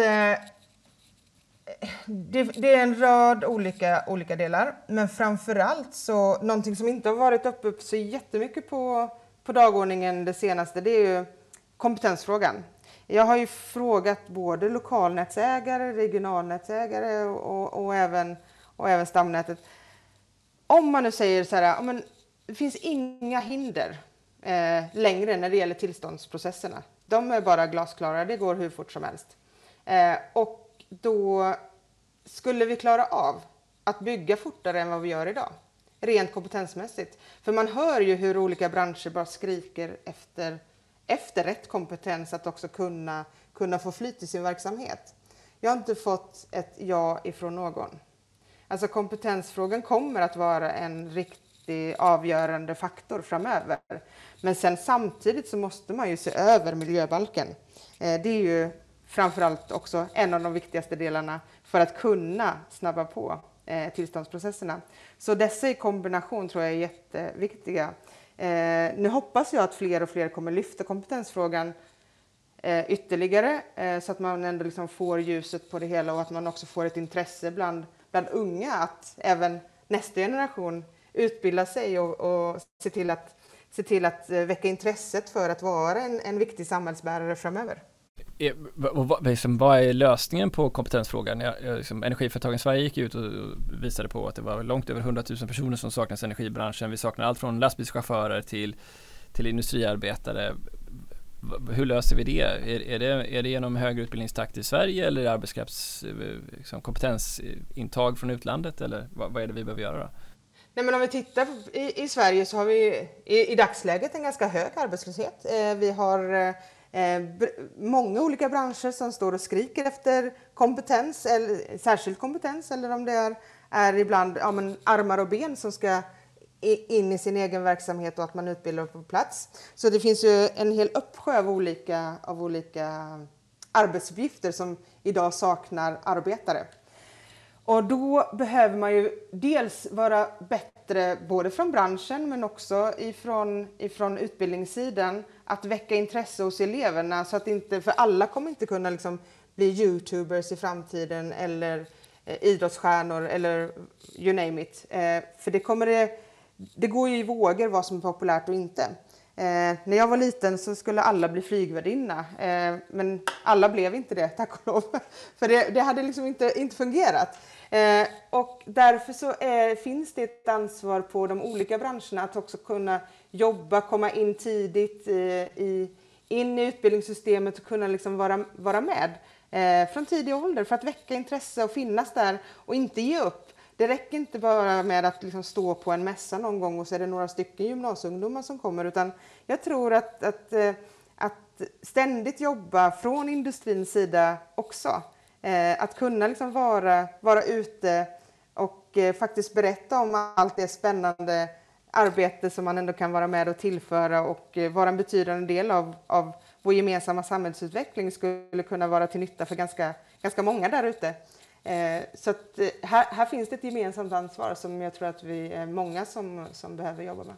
det, det, är en rad olika, olika delar. Men framförallt så någonting som inte har varit uppe så jättemycket på på dagordningen det senaste det är ju kompetensfrågan. Jag har ju frågat både lokalnätsägare, regionalnätsägare och, och, även, och även stamnätet. Om man nu säger så här, men det finns inga hinder eh, längre när det gäller tillståndsprocesserna. De är bara glasklara, det går hur fort som helst. Eh, och då skulle vi klara av att bygga fortare än vad vi gör idag rent kompetensmässigt. För man hör ju hur olika branscher bara skriker efter, efter rätt kompetens att också kunna, kunna få flyt i sin verksamhet. Jag har inte fått ett ja ifrån någon. Alltså kompetensfrågan kommer att vara en riktig avgörande faktor framöver. Men sen samtidigt så måste man ju se över miljöbalken. Eh, det är ju framförallt också en av de viktigaste delarna för att kunna snabba på eh, tillståndsprocesserna. Så dessa i kombination tror jag är jätteviktiga. Eh, nu hoppas jag att fler och fler kommer lyfta kompetensfrågan eh, ytterligare eh, så att man ändå liksom får ljuset på det hela och att man också får ett intresse bland, bland unga att även nästa generation utbilda sig och, och se till att se till att eh, väcka intresset för att vara en, en viktig samhällsbärare framöver. Liksom, vad är lösningen på kompetensfrågan? Ja, liksom, Energiföretagen Sverige gick ut och visade på att det var långt över 100 000 personer som saknas i energibranschen. Vi saknar allt från lastbilschaufförer till, till industriarbetare. Hur löser vi det? Är, är det? är det genom högre utbildningstakt i Sverige eller arbetskrafts eh, liksom, kompetensintag från utlandet? Eller vad, vad, är det vi behöver göra? Då? Nej, men om vi tittar i, i Sverige så har vi i, i dagsläget en ganska hög arbetslöshet. Eh, vi har Eh, Eh, många olika branscher som står och skriker efter kompetens, eller särskild kompetens, eller om det är, är ibland ja, men armar och ben som ska in i sin egen verksamhet och att man utbildar på plats. Så det finns ju en hel uppsjö av olika, av olika arbetsuppgifter som idag saknar arbetare. Och då behöver man ju dels vara bättre både från branschen men också ifrån, ifrån utbildningssidan att väcka intresse hos eleverna så att inte, för alla kommer inte kunna liksom bli youtubers i framtiden eller eh, idrottsstjärnor eller you name it. Eh, för det kommer det, det går ju i vågor vad som är populärt och inte. Eh, när jag var liten så skulle alla bli flygvärdinna, eh, men alla blev inte det, tack och lov. För det, det hade liksom inte, inte fungerat. Eh, och därför så är, finns det ett ansvar på de olika branscherna att också kunna jobba, komma in tidigt eh, i, in i utbildningssystemet och kunna liksom vara, vara med eh, från tidig ålder för att väcka intresse och finnas där och inte ge upp. Det räcker inte bara med att liksom stå på en mässa någon gång och så är det några stycken gymnasieungdomar som kommer utan jag tror att, att, eh, att ständigt jobba från industrins sida också. Eh, att kunna liksom vara, vara ute och eh, faktiskt berätta om allt det spännande arbete som man ändå kan vara med och tillföra och eh, vara en betydande del av, av vår gemensamma samhällsutveckling skulle kunna vara till nytta för ganska, ganska många där ute. Eh, så att, eh, här, här, finns det ett gemensamt ansvar som jag tror att vi är många som, som behöver jobba med.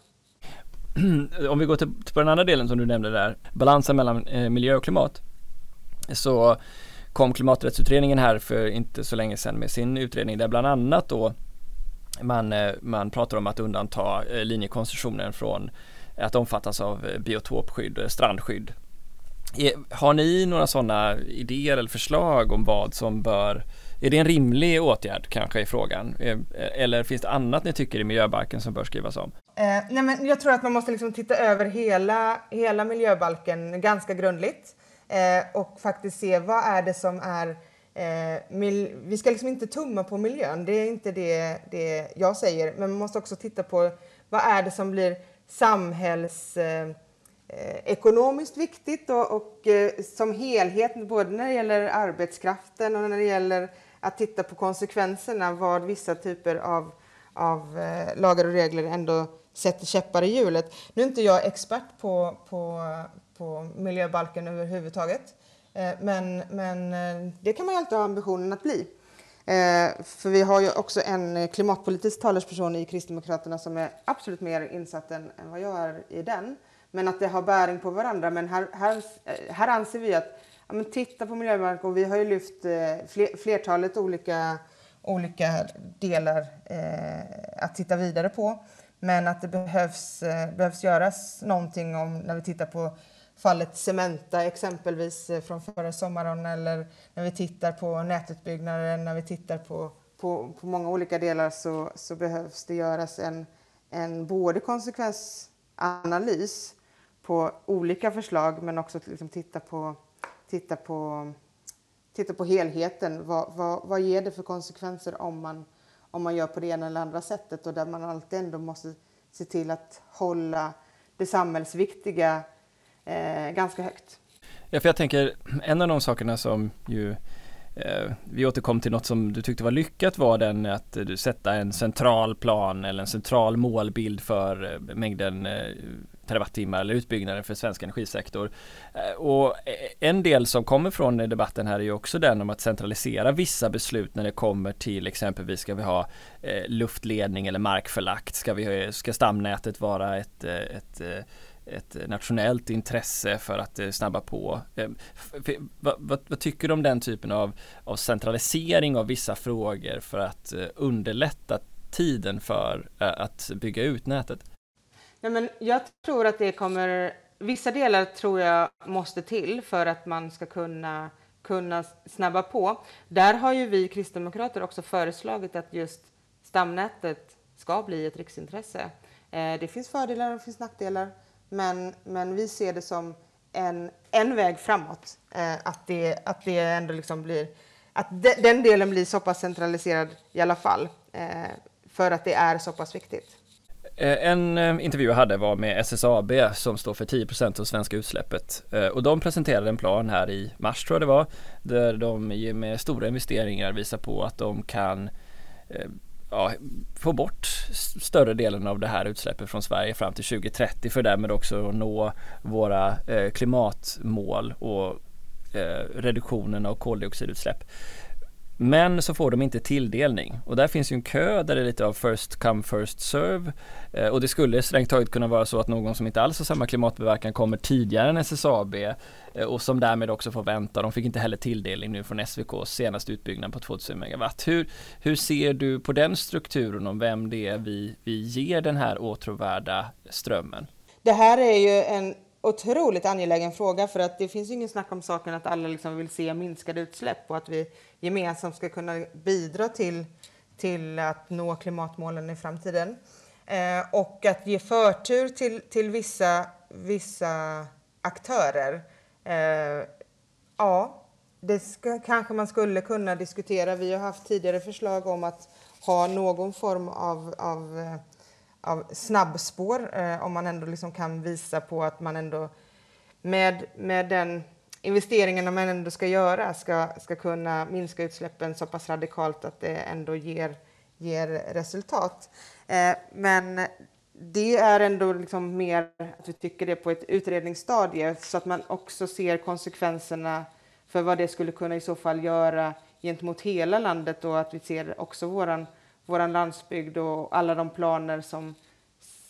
Om vi går till, till den andra delen som du nämnde där, balansen mellan eh, miljö och klimat. Så kom klimaträttsutredningen här för inte så länge sedan med sin utredning där bland annat då man, eh, man pratar om att undanta eh, linjekoncessionen från att omfattas av eh, biotopskydd, strandskydd. E, har ni några sådana idéer eller förslag om vad som bör är det en rimlig åtgärd kanske i frågan? Eller finns det annat ni tycker i miljöbalken som bör skrivas om? Eh, nej men jag tror att man måste liksom titta över hela, hela miljöbalken ganska grundligt eh, och faktiskt se vad är det som är Eh, vi ska liksom inte tumma på miljön, det är inte det, det jag säger. Men man måste också titta på vad är det som blir samhällsekonomiskt eh, viktigt och, och eh, som helhet, både när det gäller arbetskraften och när det gäller att titta på konsekvenserna, vad vissa typer av, av eh, lagar och regler ändå sätter käppar i hjulet. Nu är inte jag expert på, på, på miljöbalken överhuvudtaget. Eh, men, men eh, det kan man ju alltid ha ambitionen att bli. Eh, för vi har ju också en klimatpolitisk talesperson i Kristdemokraterna som är absolut mer insatt än, än vad jag är i den. Men att det har bäring på varandra. Men här, här, här anser vi att ja, men titta på miljöbalken och vi har ju lyft flertalet olika, olika delar eh, att titta vidare på. Men att det behövs, behövs göras någonting om när vi tittar på fallet Cementa exempelvis eh, från förra sommaren eller när vi tittar på nätutbyggnaden, när vi tittar på, på, på många olika delar så, så behövs det göras en, en både konsekvensanalys på olika förslag men också liksom titta på, titta på, titta på helheten. Vad, vad, vad ger det för konsekvenser om man, om man gör på det ena eller andra sättet och där man alltid ändå måste se till att hålla det samhällsviktiga eh, ganska högt. Ja, för jag tänker en av de sakerna som ju eh, vi återkom till något som du tyckte var lyckat var den att eh, du sätta en central plan eller en central målbild för eh, mängden eh, terawattimmar eller utbyggnaden för svensk energisektor. Och en del som kommer från debatten här är ju också den om att centralisera vissa beslut när det kommer till exempelvis ska vi ha luftledning eller markförlagt? Ska, vi, ska stamnätet vara ett, ett ett eh, nationellt intresse för att eh, snabba på. Ehm, vad, vad, vad, tycker du om den typen av, av centralisering av vissa frågor för att eh, underlätta tiden för att bygga ut nätet? Nej, men jag tror att det kommer, vissa delar tror jag måste till för att man ska kunna, kunna snabba på. Där har ju vi kristdemokrater också föreslagit att just stamnätet ska bli ett riksintresse. Det finns fördelar och det finns nackdelar. Men, men vi ser det som en, en väg framåt. Eh, att, det, att det ändå liksom blir att de, den delen blir så pass centraliserad i alla fall. Eh, för att det är så pass viktigt. Eh, en eh, intervju jag hade var med SSAB som står för 10% av svenska utsläppet eh, och de presenterade en plan här i mars tror jag det var där de med stora investeringar visar på att de kan ja, få bort större delen av det här utsläppet från Sverige fram till 2030 för därmed också nå våra eh, klimatmål och eh, reduktionen av koldioxidutsläpp. Men så får de inte tilldelning och där finns ju en kö där det är lite av first come first serve eh, och det skulle strängt taget kunna vara så att någon som inte alls har samma klimatbeverkan kommer tidigare än SSAB eh, och som därmed också får vänta. De fick inte heller tilldelning nu från SVKs senaste utbyggnad på 2000 megawatt. Hur, hur ser du på den strukturen om vem det är vi, vi ger den här åtråvärda strömmen? Det här är ju en otroligt angelägen fråga för att det finns ju ingen snack om saken att alla liksom vill se minskade utsläpp och att vi gemensamt ska kunna bidra till, till att nå klimatmålen i framtiden. Eh, och att ge förtur till, till vissa, vissa aktörer. Eh, ja, det ska, kanske man skulle kunna diskutera. Vi har haft tidigare förslag om att ha någon form av, av eh, av snabbspår eh, om man ändå liksom kan visa på att man ändå med, med den investeringen man ändå ska göra ska, ska kunna minska utsläppen så pass radikalt att det ändå ger, ger resultat. Eh, men det är ändå liksom mer att vi tycker det på ett utredningsstadie så att man också ser konsekvenserna för vad det skulle kunna i så fall göra gentemot hela landet och att vi ser också våran, vår landsbygd och alla de planer som,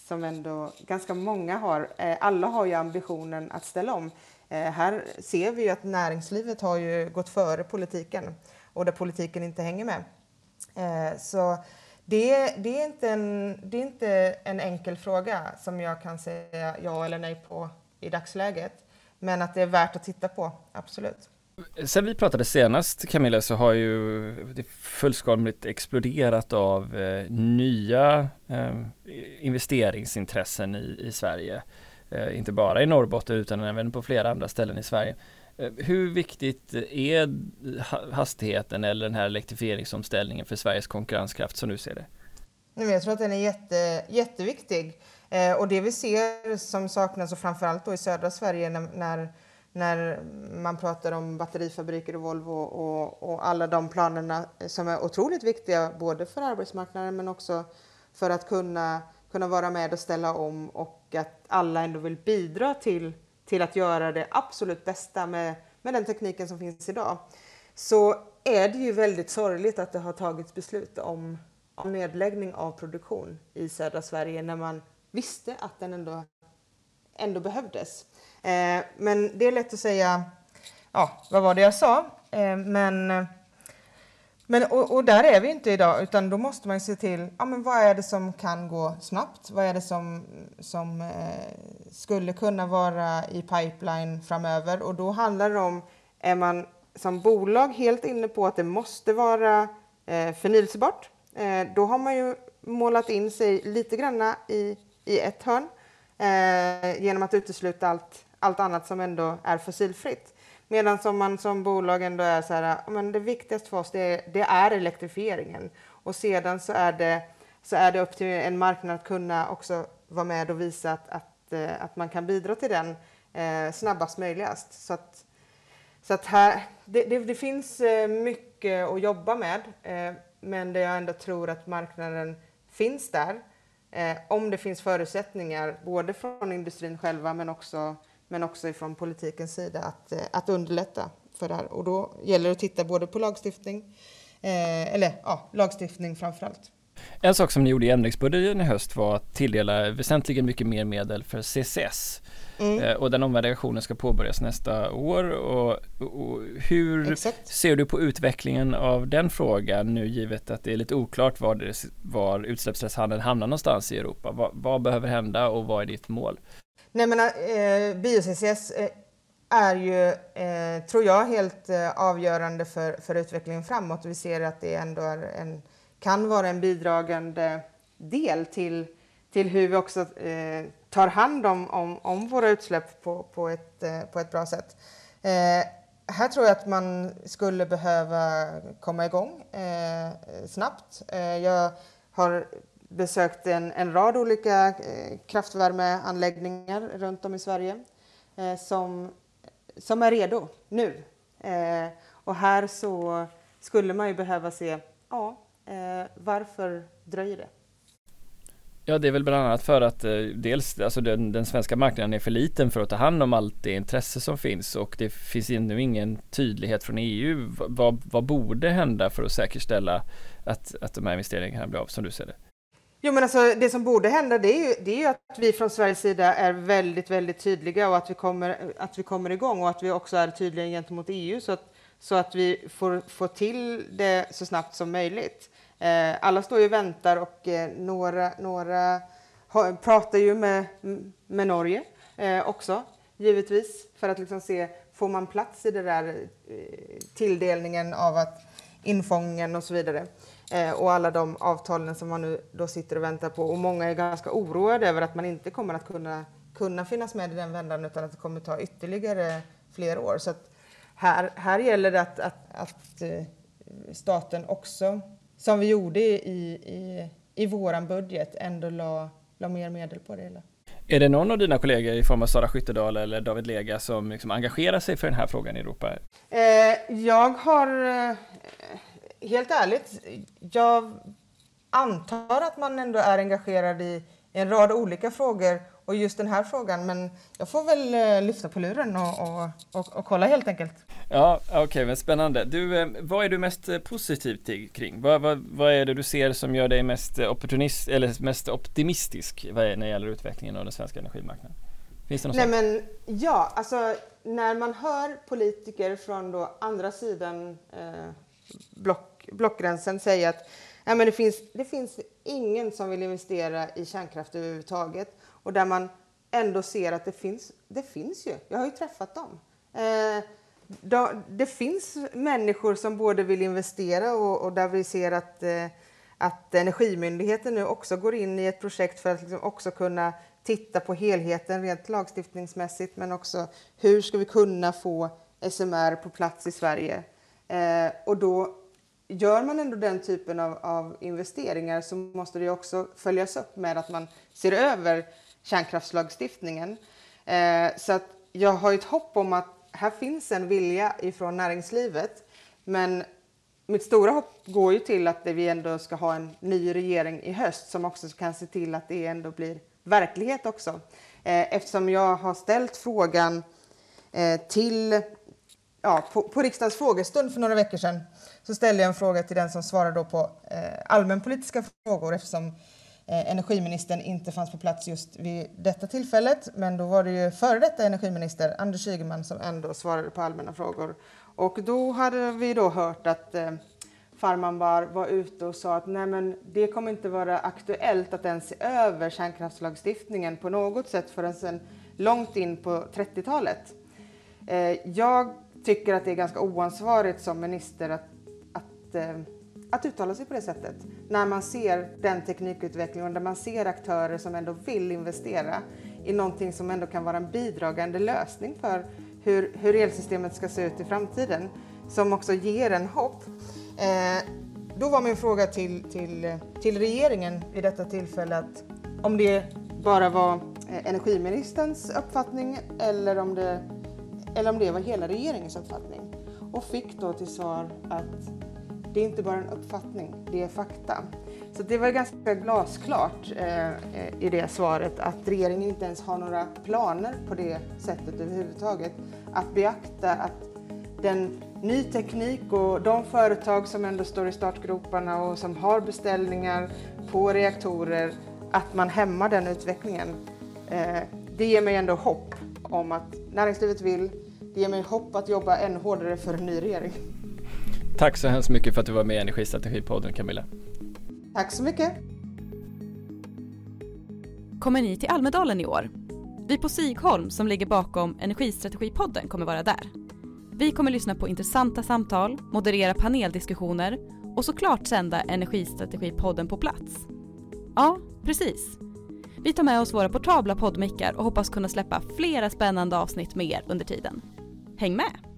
som ändå ganska många har. Eh, alla har ju ambitionen att ställa om. Eh, här ser vi ju att näringslivet har ju gått före politiken och där politiken inte hänger med. Eh, så det, det, är inte en, det är inte en enkel fråga som jag kan säga ja eller nej på i dagsläget. Men att det är värt att titta på, absolut. Sen vi pratade senast Camilla så har ju det fullskaligt exploderat av eh, nya eh, investeringsintressen i, i Sverige. Eh, inte bara i Norrbotten utan även på flera andra ställen i Sverige. Eh, hur viktigt är hastigheten eller den här elektrifieringsomställningen för Sveriges konkurrenskraft som du ser det? Jag tror att den är jätte, jätteviktig. Eh, och det vi ser som saknas, och framförallt då i södra Sverige när, när, när man pratar om batterifabriker och Volvo och, och, alla de planerna som är otroligt viktiga både för arbetsmarknaden men också för att kunna, kunna vara med och ställa om och att alla ändå vill bidra till till att göra det absolut bästa med, med den tekniken som finns idag så är det ju väldigt sorgligt att det har tagits beslut om, om nedläggning av produktion i södra Sverige när man visste att den ändå, ändå behövdes. Eh, men det är lätt att säga, ja, vad var det jag sa? Eh, men men, och, och, där är vi inte idag, utan då måste man se till ja, men vad är det som kan gå snabbt. Vad är det som, som eh, skulle kunna vara i pipeline framöver? Och då handlar det om, är man som bolag helt inne på att det måste vara eh, förnyelsebart, eh, då har man ju målat in sig lite granna i, i ett hörn eh, genom att utesluta allt, allt annat som ändå är fossilfritt. Medan som man som bolag ändå är så här, men det viktigaste för oss det är, det är elektrifieringen. Och sedan så är, det, så är det upp till en marknad att kunna också vara med och visa att, att, eh, att man kan bidra till den eh, snabbast möjligast. Så att, så att här, det, det, det finns eh, mycket att jobba med, eh, men det jag ändå tror att marknaden finns där. Eh, om det finns förutsättningar, både från industrin själva men också men också ifrån politikens sida att, eh, att underlätta för det här. Och då gäller det att titta både på lagstiftning, eh, eller ja, lagstiftning framför allt. En sak som ni gjorde i ändringsbudgeten i höst var att tilldela väsentligen mycket mer medel för CCS. Mm. Eh, och den omvärdenationen ska påbörjas nästa år. Och, och hur Exakt. ser du på utvecklingen av den frågan nu givet att det är lite oklart var, det, var utsläppsrättshandeln hamnar någonstans i Europa? Vad, vad behöver hända och vad är ditt mål? Nej, men, eh, bio-CCS eh, är ju, eh, tror jag, helt eh, avgörande för, för utvecklingen framåt. Vi ser att det ändå är en, kan vara en bidragande del till, till hur vi också eh, tar hand om, om, om, våra utsläpp på, på, ett, eh, på ett bra sätt. Eh, här tror jag att man skulle behöva komma igång eh, snabbt. Eh, jag har besökt en, en rad olika eh, kraftvärmeanläggningar runt om i Sverige eh, som, som är redo nu. Eh, och här så skulle man ju behöva se, ja, eh, varför dröjer det? Ja, det är väl bland annat för att eh, dels alltså den, den, svenska marknaden är för liten för att ta hand om allt det intresse som finns och det finns ännu ingen tydlighet från EU. Vad, vad borde hända för att säkerställa att, att de här investeringarna blir av som du ser det? Jo, men alltså, det som borde hända det är, ju, det är ju att vi från Sveriges sida är väldigt, väldigt tydliga och att vi kommer, att vi kommer igång och att vi också är tydliga gentemot EU så att, så att vi får, får till det så snabbt som möjligt. Eh, alla står ju och väntar och eh, några, några har, pratar ju med, med Norge eh, också, givetvis, för att liksom se, får man plats i den där eh, tilldelningen av att infången och så vidare. Eh, och alla de avtalen som man nu då sitter och väntar på. Och många är ganska oroade över att man inte kommer att kunna, kunna finnas med i den vändan utan att det kommer ta ytterligare fler år. Så här, här gäller det att, att, att eh, staten också, som vi gjorde i, i, i våran budget, ändå la, la mer medel på det hela. Är det någon av dina kollegor i form av Sara Skyttedal eller David Lega som liksom engagerar sig för den här frågan i Europa? Eh, jag har eh, helt ärligt, jag antar att man ändå är engagerad i, en rad olika frågor och just den här frågan. Men jag får väl eh, lyfta på luren och, och, och, och kolla helt enkelt. Ja, okej, okay, men spännande. Du, eh, vad är du mest eh, positiv till, kring? Vad, vad, vad är det du ser som gör dig mest opportunist eller mest optimistisk när det gäller utvecklingen av den svenska energimarknaden? Finns det något Nej, men ja, alltså när man hör politiker från då andra sidan eh, block, blockgränsen säga att ja, men det, finns, det finns ingen som vill investera i kärnkraft överhuvudtaget och där man ändå ser att det finns, det finns ju. Jag har ju träffat dem. Eh, då, det finns människor som både vill investera och, och där vi ser att, eh, att Energimyndigheten nu också går in i ett projekt för att liksom också kunna titta på helheten rent lagstiftningsmässigt men också hur ska vi kunna få SMR på plats i Sverige. Eh, och då gör man ändå den typen av, av, investeringar så måste det också följas upp med att man ser över kärnkraftslagstiftningen. Eh, så att jag har ett hopp om att här finns en vilja ifrån näringslivet men mitt stora hopp går ju till att vi ändå ska ha en ny regering i höst som också kan se till att det ändå blir verklighet också. Eh, eftersom jag har ställt frågan eh, till ja, på, på riksdagens frågestund för några veckor sedan så ställde jag en fråga till den som svarade då på eh, allmänpolitiska frågor eftersom eh, energiministern inte fanns på plats just vid detta tillfället. Men då var det ju före detta energiminister Anders Ygeman som ändå svarade på allmänna frågor. Och då hade vi då hört att eh, Farmanbar var ute och sa att nej men det kommer inte vara aktuellt att ens se över kärnkraftslagstiftningen på något sätt förrän sen långt in på 30-talet. Eh, jag tycker att det är ganska oansvarigt som minister att, att, eh, att uttala sig på det sättet. När man ser den teknikutvecklingen och där man ser aktörer som ändå vill investera i någonting som ändå kan vara en bidragande lösning för hur, hur elsystemet ska se ut i framtiden. Som också ger en hopp. Eh, då var min fråga till, till, till regeringen vid detta tillfälle att om det bara var eh, energiministerns uppfattning eller om det, eller om det var hela regeringens uppfattning. Och fick då till svar att det är inte bara en uppfattning, det är fakta. Så det var ganska glasklart eh, i det svaret att regeringen inte ens har några planer på det sättet överhuvudtaget. Att beakta att den ny teknik och de företag som ändå står i startgroparna och som har beställningar på reaktorer, att man hämmar den utvecklingen. Eh, det ger mig ändå hopp om att näringslivet vill. Det ger mig hopp att jobba ännu hårdare för en ny regering. Tack så hemskt mycket för att du var med i Energistrategipodden Camilla. Tack så mycket. Kommer ni till Almedalen i år? Vi på Sigholm som ligger bakom Energistrategipodden kommer vara där. Vi kommer lyssna på intressanta samtal, moderera paneldiskussioner och såklart sända Energistrategipodden på plats. Ja, precis. Vi tar med oss våra portabla poddmickar och hoppas kunna släppa flera spännande avsnitt med er under tiden. Häng med!